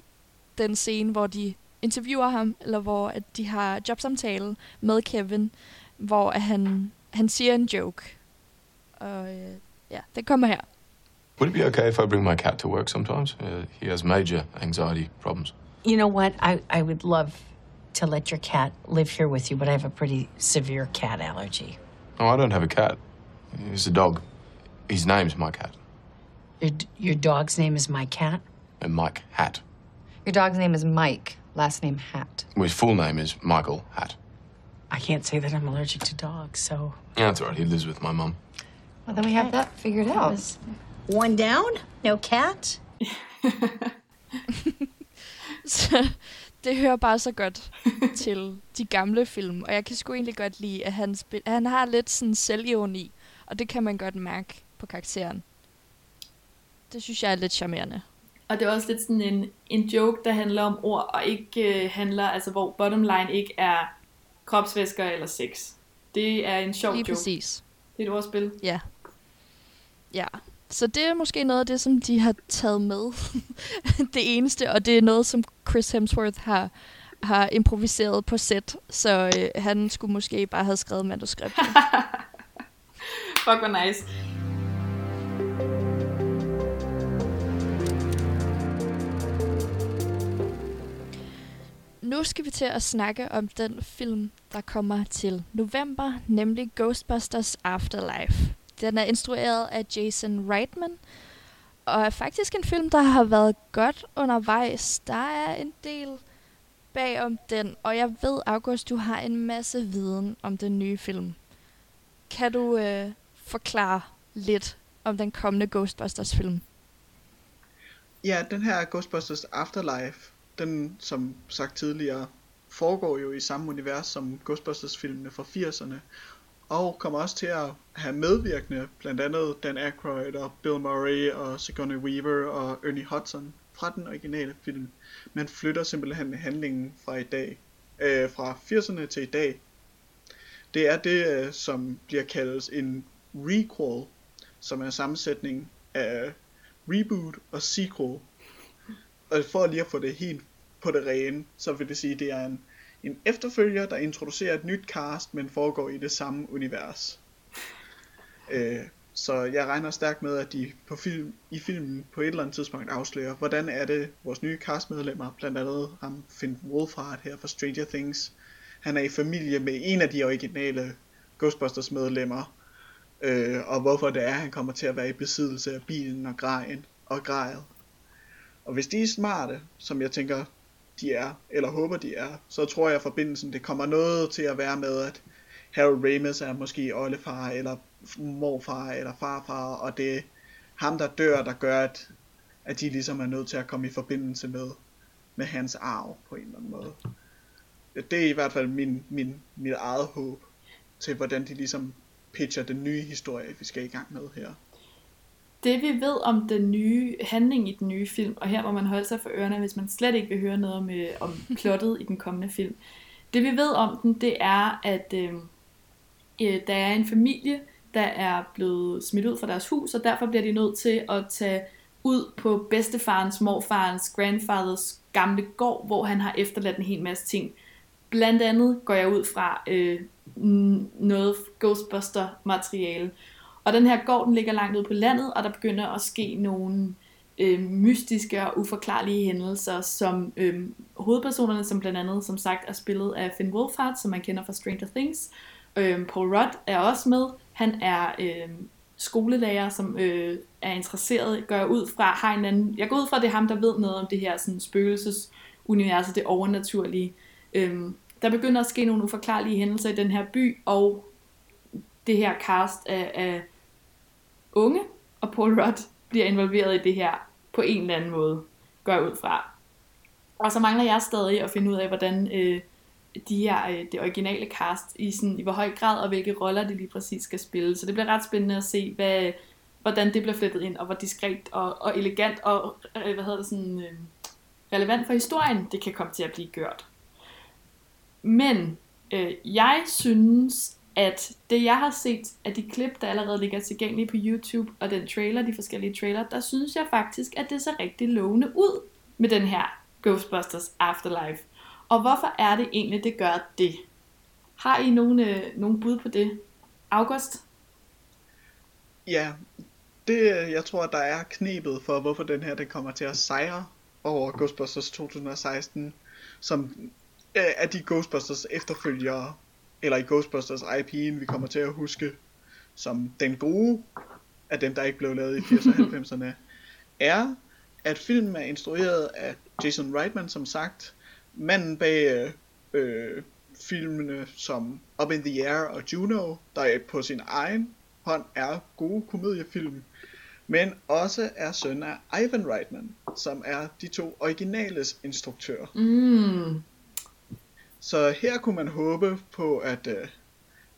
den scene, hvor de interviewer ham, eller hvor at de har jobsamtale med Kevin, hvor at han, han siger en joke. Og øh, ja, det kommer her. Would it be okay if I bring my cat to work sometimes? Uh, he has major anxiety problems. You know what? I, I would love to let your cat live here with you, but I have a pretty severe cat allergy. Oh, I don't have a cat. It's a dog. His name's Mike Hat. Your, your dog's name is Mike Hat? And uh, Mike Hat. Your dog's name is Mike, last name Hat. Well, his full name is Michael Hat. I can't say that I'm allergic to dogs, so. Yeah, that's all right. He lives with my mum. Well, then we have that figured out. One down? No cat? så [LAUGHS] [LAUGHS] [LAUGHS] det hører bare så godt [LAUGHS] til de gamle film, og jeg kan sgu egentlig godt lide, at han, spil- han har lidt sådan selvironi, og det kan man godt mærke på karakteren. Det synes jeg er lidt charmerende. Og det er også lidt sådan en, en joke, der handler om ord, og ikke øh, handler, altså hvor bottom line ikke er kropsvæsker eller sex. Det er en sjov Lige joke. præcis. Det er et ordspil. Ja. Ja. Så det er måske noget af det, som de har taget med. [LAUGHS] det eneste, og det er noget, som Chris Hemsworth har, har improviseret på set, så øh, han skulle måske bare have skrevet manuskriptet. [LAUGHS] Fuck, hvor nice. Nu skal vi til at snakke om den film, der kommer til november, nemlig Ghostbusters Afterlife. Den er instrueret af Jason Reitman, og er faktisk en film, der har været godt undervejs. Der er en del bag om den, og jeg ved, August, du har en masse viden om den nye film. Kan du øh, forklare lidt om den kommende Ghostbusters-film? Ja, den her Ghostbusters Afterlife, den som sagt tidligere, foregår jo i samme univers som Ghostbusters-filmene fra 80'erne, og kommer også til at have medvirkende, blandt andet Dan Aykroyd og Bill Murray og Sigourney Weaver og Ernie Hudson fra den originale film, men flytter simpelthen handlingen fra i dag, øh, fra 80'erne til i dag. Det er det, øh, som bliver kaldt en requel, som er sammensætning af reboot og sequel. Og for lige at få det helt på det rene, så vil det sige, at det er en, en efterfølger, der introducerer et nyt cast, men foregår i det samme univers. Øh, så jeg regner stærkt med, at de på film, i filmen på et eller andet tidspunkt afslører, hvordan er det vores nye castmedlemmer, blandt andet ham Finn Wolfhard her fra Stranger Things. Han er i familie med en af de originale Ghostbusters medlemmer, øh, og hvorfor det er, at han kommer til at være i besiddelse af bilen og grejen og grejet. Og hvis de er smarte, som jeg tænker, de er, eller håber de er, så tror jeg at forbindelsen, det kommer noget til at være med, at Harold Ramis er måske oldefar, eller morfar, eller farfar, og det er ham, der dør, der gør, at, at de ligesom er nødt til at komme i forbindelse med, med hans arv på en eller anden måde. Det er i hvert fald min, min, mit eget håb til, hvordan de ligesom pitcher den nye historie, vi skal i gang med her. Det vi ved om den nye handling i den nye film, og her må man holde sig for ørerne, hvis man slet ikke vil høre noget om, øh, om [LAUGHS] plottet i den kommende film. Det vi ved om den, det er, at øh, øh, der er en familie, der er blevet smidt ud fra deres hus, og derfor bliver de nødt til at tage ud på bedstefarens, morfarens, grandfathers gamle gård, hvor han har efterladt en hel masse ting. Blandt andet går jeg ud fra øh, noget Ghostbuster-materiale. Og den her gård, den ligger langt ude på landet, og der begynder at ske nogle øh, mystiske og uforklarlige hændelser, som øh, hovedpersonerne, som blandt andet, som sagt, er spillet af Finn Wolfhard, som man kender fra Stranger Things. Øh, Paul Rudd er også med. Han er øh, skolelærer, som øh, er interesseret, gør ud fra, har en anden, jeg går ud fra, at det er ham, der ved noget om det her sådan, spøgelsesuniverset, det overnaturlige. Øh, der begynder at ske nogle uforklarlige hændelser i den her by, og det her cast af, af unge, og Paul Rudd bliver involveret i det her på en eller anden måde, går jeg ud fra. Og så mangler jeg stadig at finde ud af, hvordan øh, de her, øh, det originale cast, i, sådan, i hvor høj grad og hvilke roller de lige præcis skal spille. Så det bliver ret spændende at se, hvad, hvordan det bliver flettet ind, og hvor diskret og, og elegant og øh, hvad hedder det, sådan, øh, relevant for historien det kan komme til at blive gjort. Men øh, jeg synes, at det jeg har set af de klip, der allerede ligger tilgængelige på YouTube, og den trailer, de forskellige trailer, der synes jeg faktisk, at det ser rigtig lovende ud med den her Ghostbusters Afterlife. Og hvorfor er det egentlig, det gør det? Har I nogen, øh, nogen bud på det? August? Ja, det jeg tror, der er knebet for, hvorfor den her den kommer til at sejre over Ghostbusters 2016, som øh, er de Ghostbusters efterfølgere, eller i Ghostbusters IP'en, vi kommer til at huske som den gode af dem, der ikke blev lavet i 80'erne og 90'erne, er, at filmen er instrueret af Jason Reitman, som sagt, manden bag øh, filmene som Up in the Air og Juno, der på sin egen hånd er gode komediefilm, men også er søn af Ivan Reitman, som er de to originales instruktører. Mm. Så her kunne man håbe på, at, øh,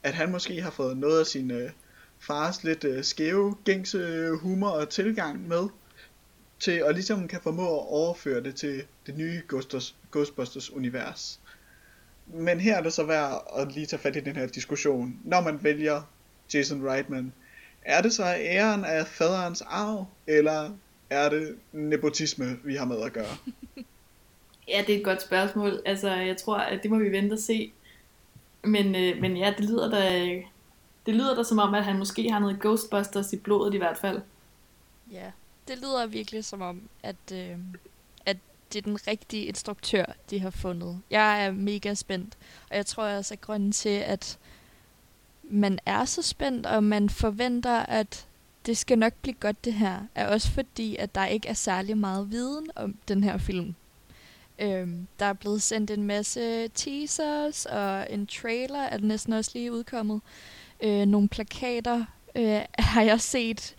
at han måske har fået noget af sin øh, fars lidt øh, skæve, gængse øh, humor og tilgang med, til at ligesom kan formå at overføre det til det nye Ghostbusters, Ghostbusters univers. Men her er det så værd at lige tage fat i den her diskussion. Når man vælger Jason Reitman, er det så æren af faderens arv, eller er det nepotisme, vi har med at gøre? [LAUGHS] Ja, det er et godt spørgsmål. Altså, jeg tror, at det må vi vente og se. Men, øh, men ja, det lyder da, det lyder da som om, at han måske har noget Ghostbusters i blodet i hvert fald. Ja, det lyder virkelig som om, at, øh, at det er den rigtige instruktør, de har fundet. Jeg er mega spændt, og jeg tror også, at grunden til, at man er så spændt, og man forventer, at det skal nok blive godt det her, er også fordi, at der ikke er særlig meget viden om den her film. Øhm, der er blevet sendt en masse teasers, og en trailer er næsten også lige udkommet. Øh, nogle plakater øh, [LAUGHS] har jeg set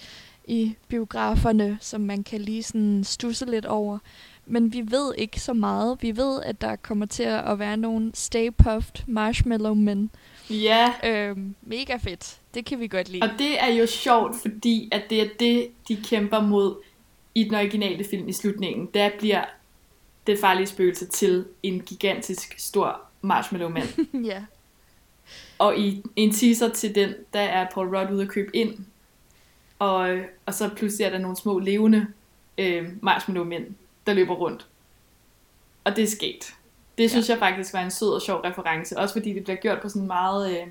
i biograferne, som man kan lige sådan stusse lidt over. Men vi ved ikke så meget. Vi ved, at der kommer til at være nogle Stay Puffed Marshmallow Men. Ja. Øhm, mega fedt. Det kan vi godt lide. Og det er jo sjovt, fordi at det er det, de kæmper mod i den originale film i slutningen. Der bliver det farlige spøgelse til en gigantisk stor marshmallow-mand. [LAUGHS] ja. Og i en teaser til den, der er Paul Rudd ude at købe ind. Og, og så pludselig er der nogle små levende øh, marshmallow-mænd, der løber rundt. Og det er sket. Det synes ja. jeg faktisk var en sød og sjov reference. Også fordi det bliver gjort på sådan meget øh,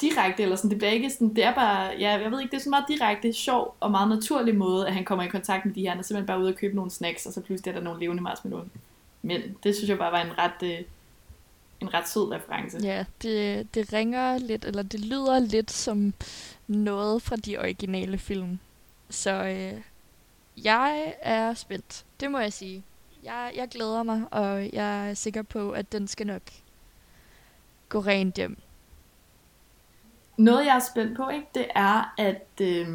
direkte, eller sådan, det bliver ikke sådan, det er bare, ja, jeg ved ikke, det er sådan meget direkte, sjov og meget naturlig måde, at han kommer i kontakt med de her. Han er simpelthen bare ude og købe nogle snacks, og så pludselig er der nogle levende marshmallow. Men det synes jeg bare var en ret, øh, en ret sød reference. Ja, det, det ringer lidt, eller det lyder lidt som noget fra de originale film. Så øh, jeg er spændt, det må jeg sige. Jeg, jeg glæder mig, og jeg er sikker på, at den skal nok gå rent hjem. Noget jeg er spændt på, ikke, det er, at, øh,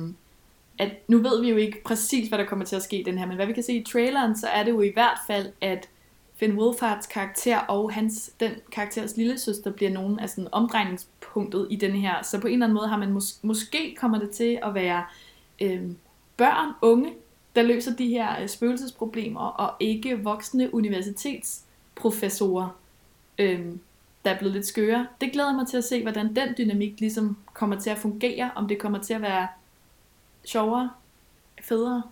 at nu ved vi jo ikke præcis, hvad der kommer til at ske i den her, men hvad vi kan se i traileren, så er det jo i hvert fald, at Finn Wolfhards karakter og hans, den karakteres lille søster bliver nogen af sådan omdrejningspunktet i den her. Så på en eller anden måde har man mås- måske kommer det til at være øh, børn, unge, der løser de her øh, spøgelsesproblemer, og ikke voksne universitetsprofessorer, øh, der er blevet lidt skøre. Det glæder mig til at se, hvordan den dynamik ligesom kommer til at fungere, om det kommer til at være sjovere, federe.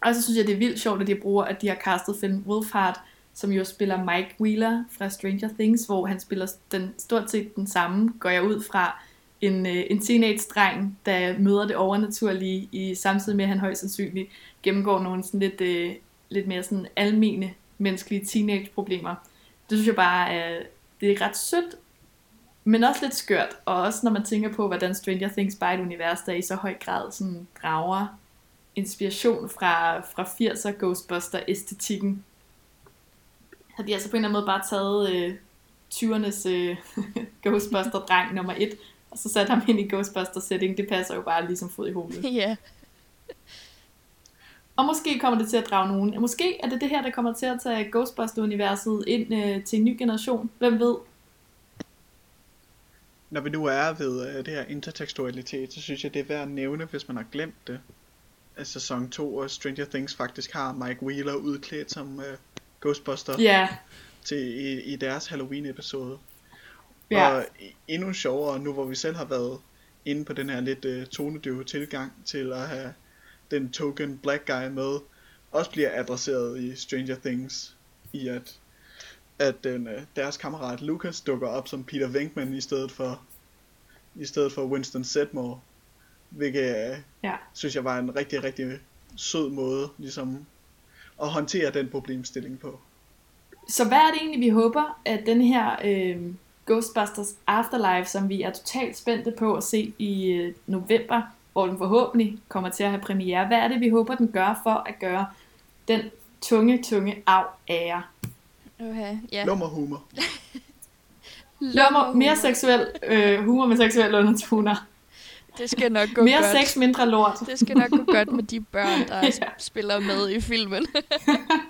Og så synes jeg, det er vildt sjovt, at de bruger, at de har castet Finn Wolfhard, som jo spiller Mike Wheeler fra Stranger Things, hvor han spiller den, stort set den samme, går jeg ud fra, en, øh, en teenage-dreng, der møder det overnaturlige, i, samtidig med, at han højst sandsynligt gennemgår nogle sådan lidt, øh, lidt mere sådan almene menneskelige teenage-problemer. Det synes jeg bare øh, det er ret sødt, men også lidt skørt. Og også når man tænker på, hvordan Stranger Things bare et univers, der i så høj grad sådan drager inspiration fra, fra 80'er Ghostbuster-æstetikken. Har de altså på en eller anden måde bare taget øh, 20'ernes øh, [LAUGHS] Ghostbuster-dreng nummer 1, og så satte ham ind i Ghostbuster-setting. Det passer jo bare ligesom fod i hovedet. [LAUGHS] Ja. Og måske kommer det til at drage nogen. Måske er det det her, der kommer til at tage Ghostbuster-universet ind øh, til en ny generation. Hvem ved? Når vi nu er ved øh, det her intertekstualitet, så synes jeg, det er værd at nævne, hvis man har glemt det. At sæson 2 af Stranger Things faktisk har Mike Wheeler udklædt som øh, Ghostbuster Ja. til, i, i deres Halloween-episode. Ja. Og endnu sjovere, nu hvor vi selv har været inde på den her lidt øh, tonedøve tilgang til at have den token black guy med, også bliver adresseret i Stranger Things, i at, at den, øh, deres kammerat Lucas dukker op som Peter Venkman i stedet for, i stedet for Winston Sedmore, hvilket øh, Ja. synes jeg var en rigtig, rigtig sød måde ligesom at håndtere den problemstilling på. Så hvad er det egentlig, vi håber, at den her øh, Ghostbusters Afterlife, som vi er totalt spændte på at se i øh, november, hvor den forhåbentlig kommer til at have premiere, hvad er det, vi håber, den gør for at gøre den tunge, tunge af ære? Okay, ja. Lummerhumor. [LAUGHS] Lummer, mere seksuel øh, humor med seksuel undertoner. Det skal nok gå Mere godt. sex, mindre lort. Det skal nok gå godt med de børn, [LAUGHS] der ja. spiller med i filmen.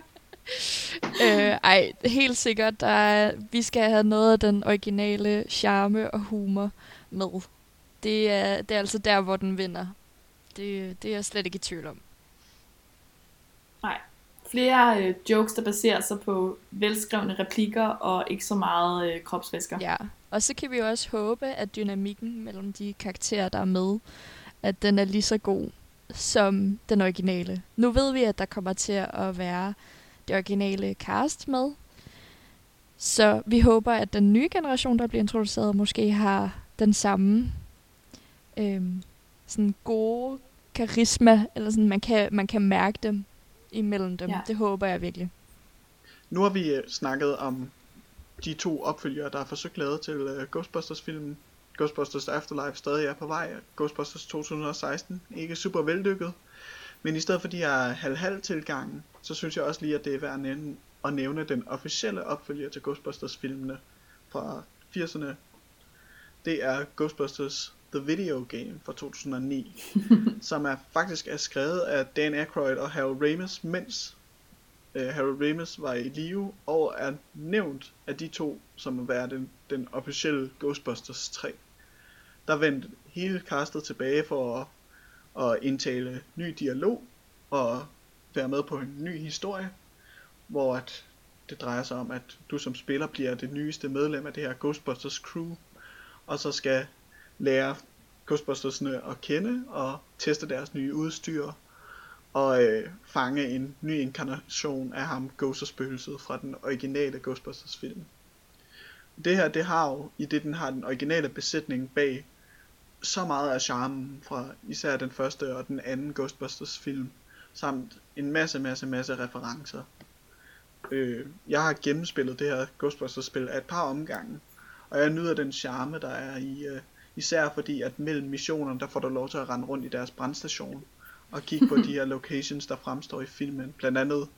[LAUGHS] øh, ej, helt sikkert. Der er, vi skal have noget af den originale charme og humor med. Det er, det er altså der, hvor den vinder. Det, det er jeg slet ikke i tvivl om. Nej. Flere øh, jokes, der baserer sig på velskrevne replikker og ikke så meget øh, kropsvæsker. Ja, Og så kan vi jo også håbe, at dynamikken mellem de karakterer, der er med, at den er lige så god som den originale. Nu ved vi, at der kommer til at være det originale cast med. Så vi håber, at den nye generation, der bliver introduceret, måske har den samme øhm, sådan gode karisma, eller sådan, man kan, man kan mærke dem imellem dem. Ja. Det håber jeg virkelig. Nu har vi øh, snakket om de to opfølgere, der er forsøgt lavet til uh, Ghostbusters-filmen. Ghostbusters Afterlife stadig er på vej. Ghostbusters 2016 ikke super vellykket. Men i stedet for de her halv-halv tilgange, så synes jeg også lige, at det er værd at nævne, at nævne den officielle opfølger til Ghostbusters-filmene fra 80'erne. Det er Ghostbusters The Video Game fra 2009, [LAUGHS] som er faktisk er skrevet af Dan Aykroyd og Harold Ramis, mens øh, Harold Ramis var i live, og er nævnt af de to, som at være den, den officielle Ghostbusters 3. Der vendte hele castet tilbage for at, at indtale ny dialog, og være med på en ny historie, hvor at det drejer sig om, at du som spiller bliver det nyeste medlem af det her Ghostbusters crew, og så skal lære Ghostbustersne at kende og teste deres nye udstyr og øh, fange en ny inkarnation af ham, Ghost og Spøgelset fra den originale Ghostbusters film. Det her, det har jo, i det den har den originale besætning bag, så meget af charmen fra især den første og den anden Ghostbusters film, samt en masse, masse, masse referencer. Øh, jeg har gennemspillet det her Ghostbusters spil af et par omgange, og jeg nyder den charme, der er i, øh, især fordi at mellem missionerne, der får du lov til at rende rundt i deres brandstation, og kigge på [LAUGHS] de her locations, der fremstår i filmen. Blandt andet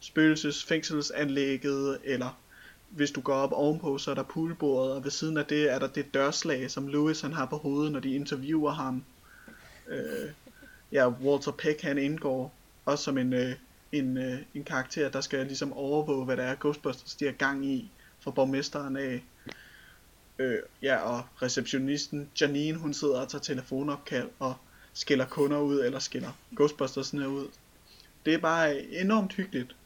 spøgelsesfængselsanlægget, eller hvis du går op ovenpå, så er der poolbordet, og ved siden af det er der det dørslag, som Louis han har på hovedet, når de interviewer ham. Øh, ja, Walter Peck han indgår også som en, øh, en, øh, en karakter, der skal ligesom overvåge, hvad der er Ghostbusters, de har gang i fra borgmesteren af. Øh, ja, og receptionisten Janine, hun sidder og tager telefonopkald og skiller kunder ud, eller skiller Ghostbustersne ud. Det er bare enormt hyggeligt.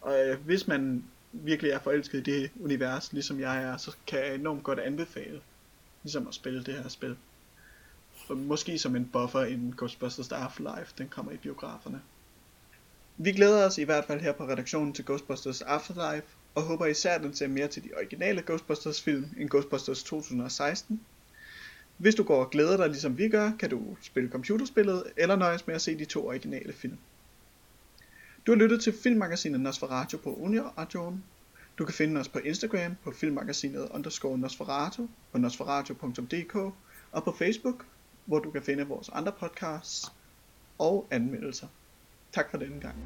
Og øh, hvis man virkelig er forelsket i det univers, ligesom jeg er, så kan jeg enormt godt anbefale, ligesom at spille det her spil. Og måske som en buffer inden Ghostbusters Afterlife, den kommer i biograferne. Vi glæder os i hvert fald her på redaktionen til Ghostbusters Afterlife, og håber især at den ser mere til de originale Ghostbusters film end Ghostbusters 2016. Hvis du går og glæder dig ligesom vi gør, kan du spille computerspillet eller nøjes med at se de to originale film. Du har lyttet til filmmagasinet Nosferatu på Uniradioen. Du kan finde os på Instagram på filmmagasinet underscore Nosferatu på nosferatu.dk og på Facebook, hvor du kan finde vores andre podcasts og anmeldelser. Tak for denne gang.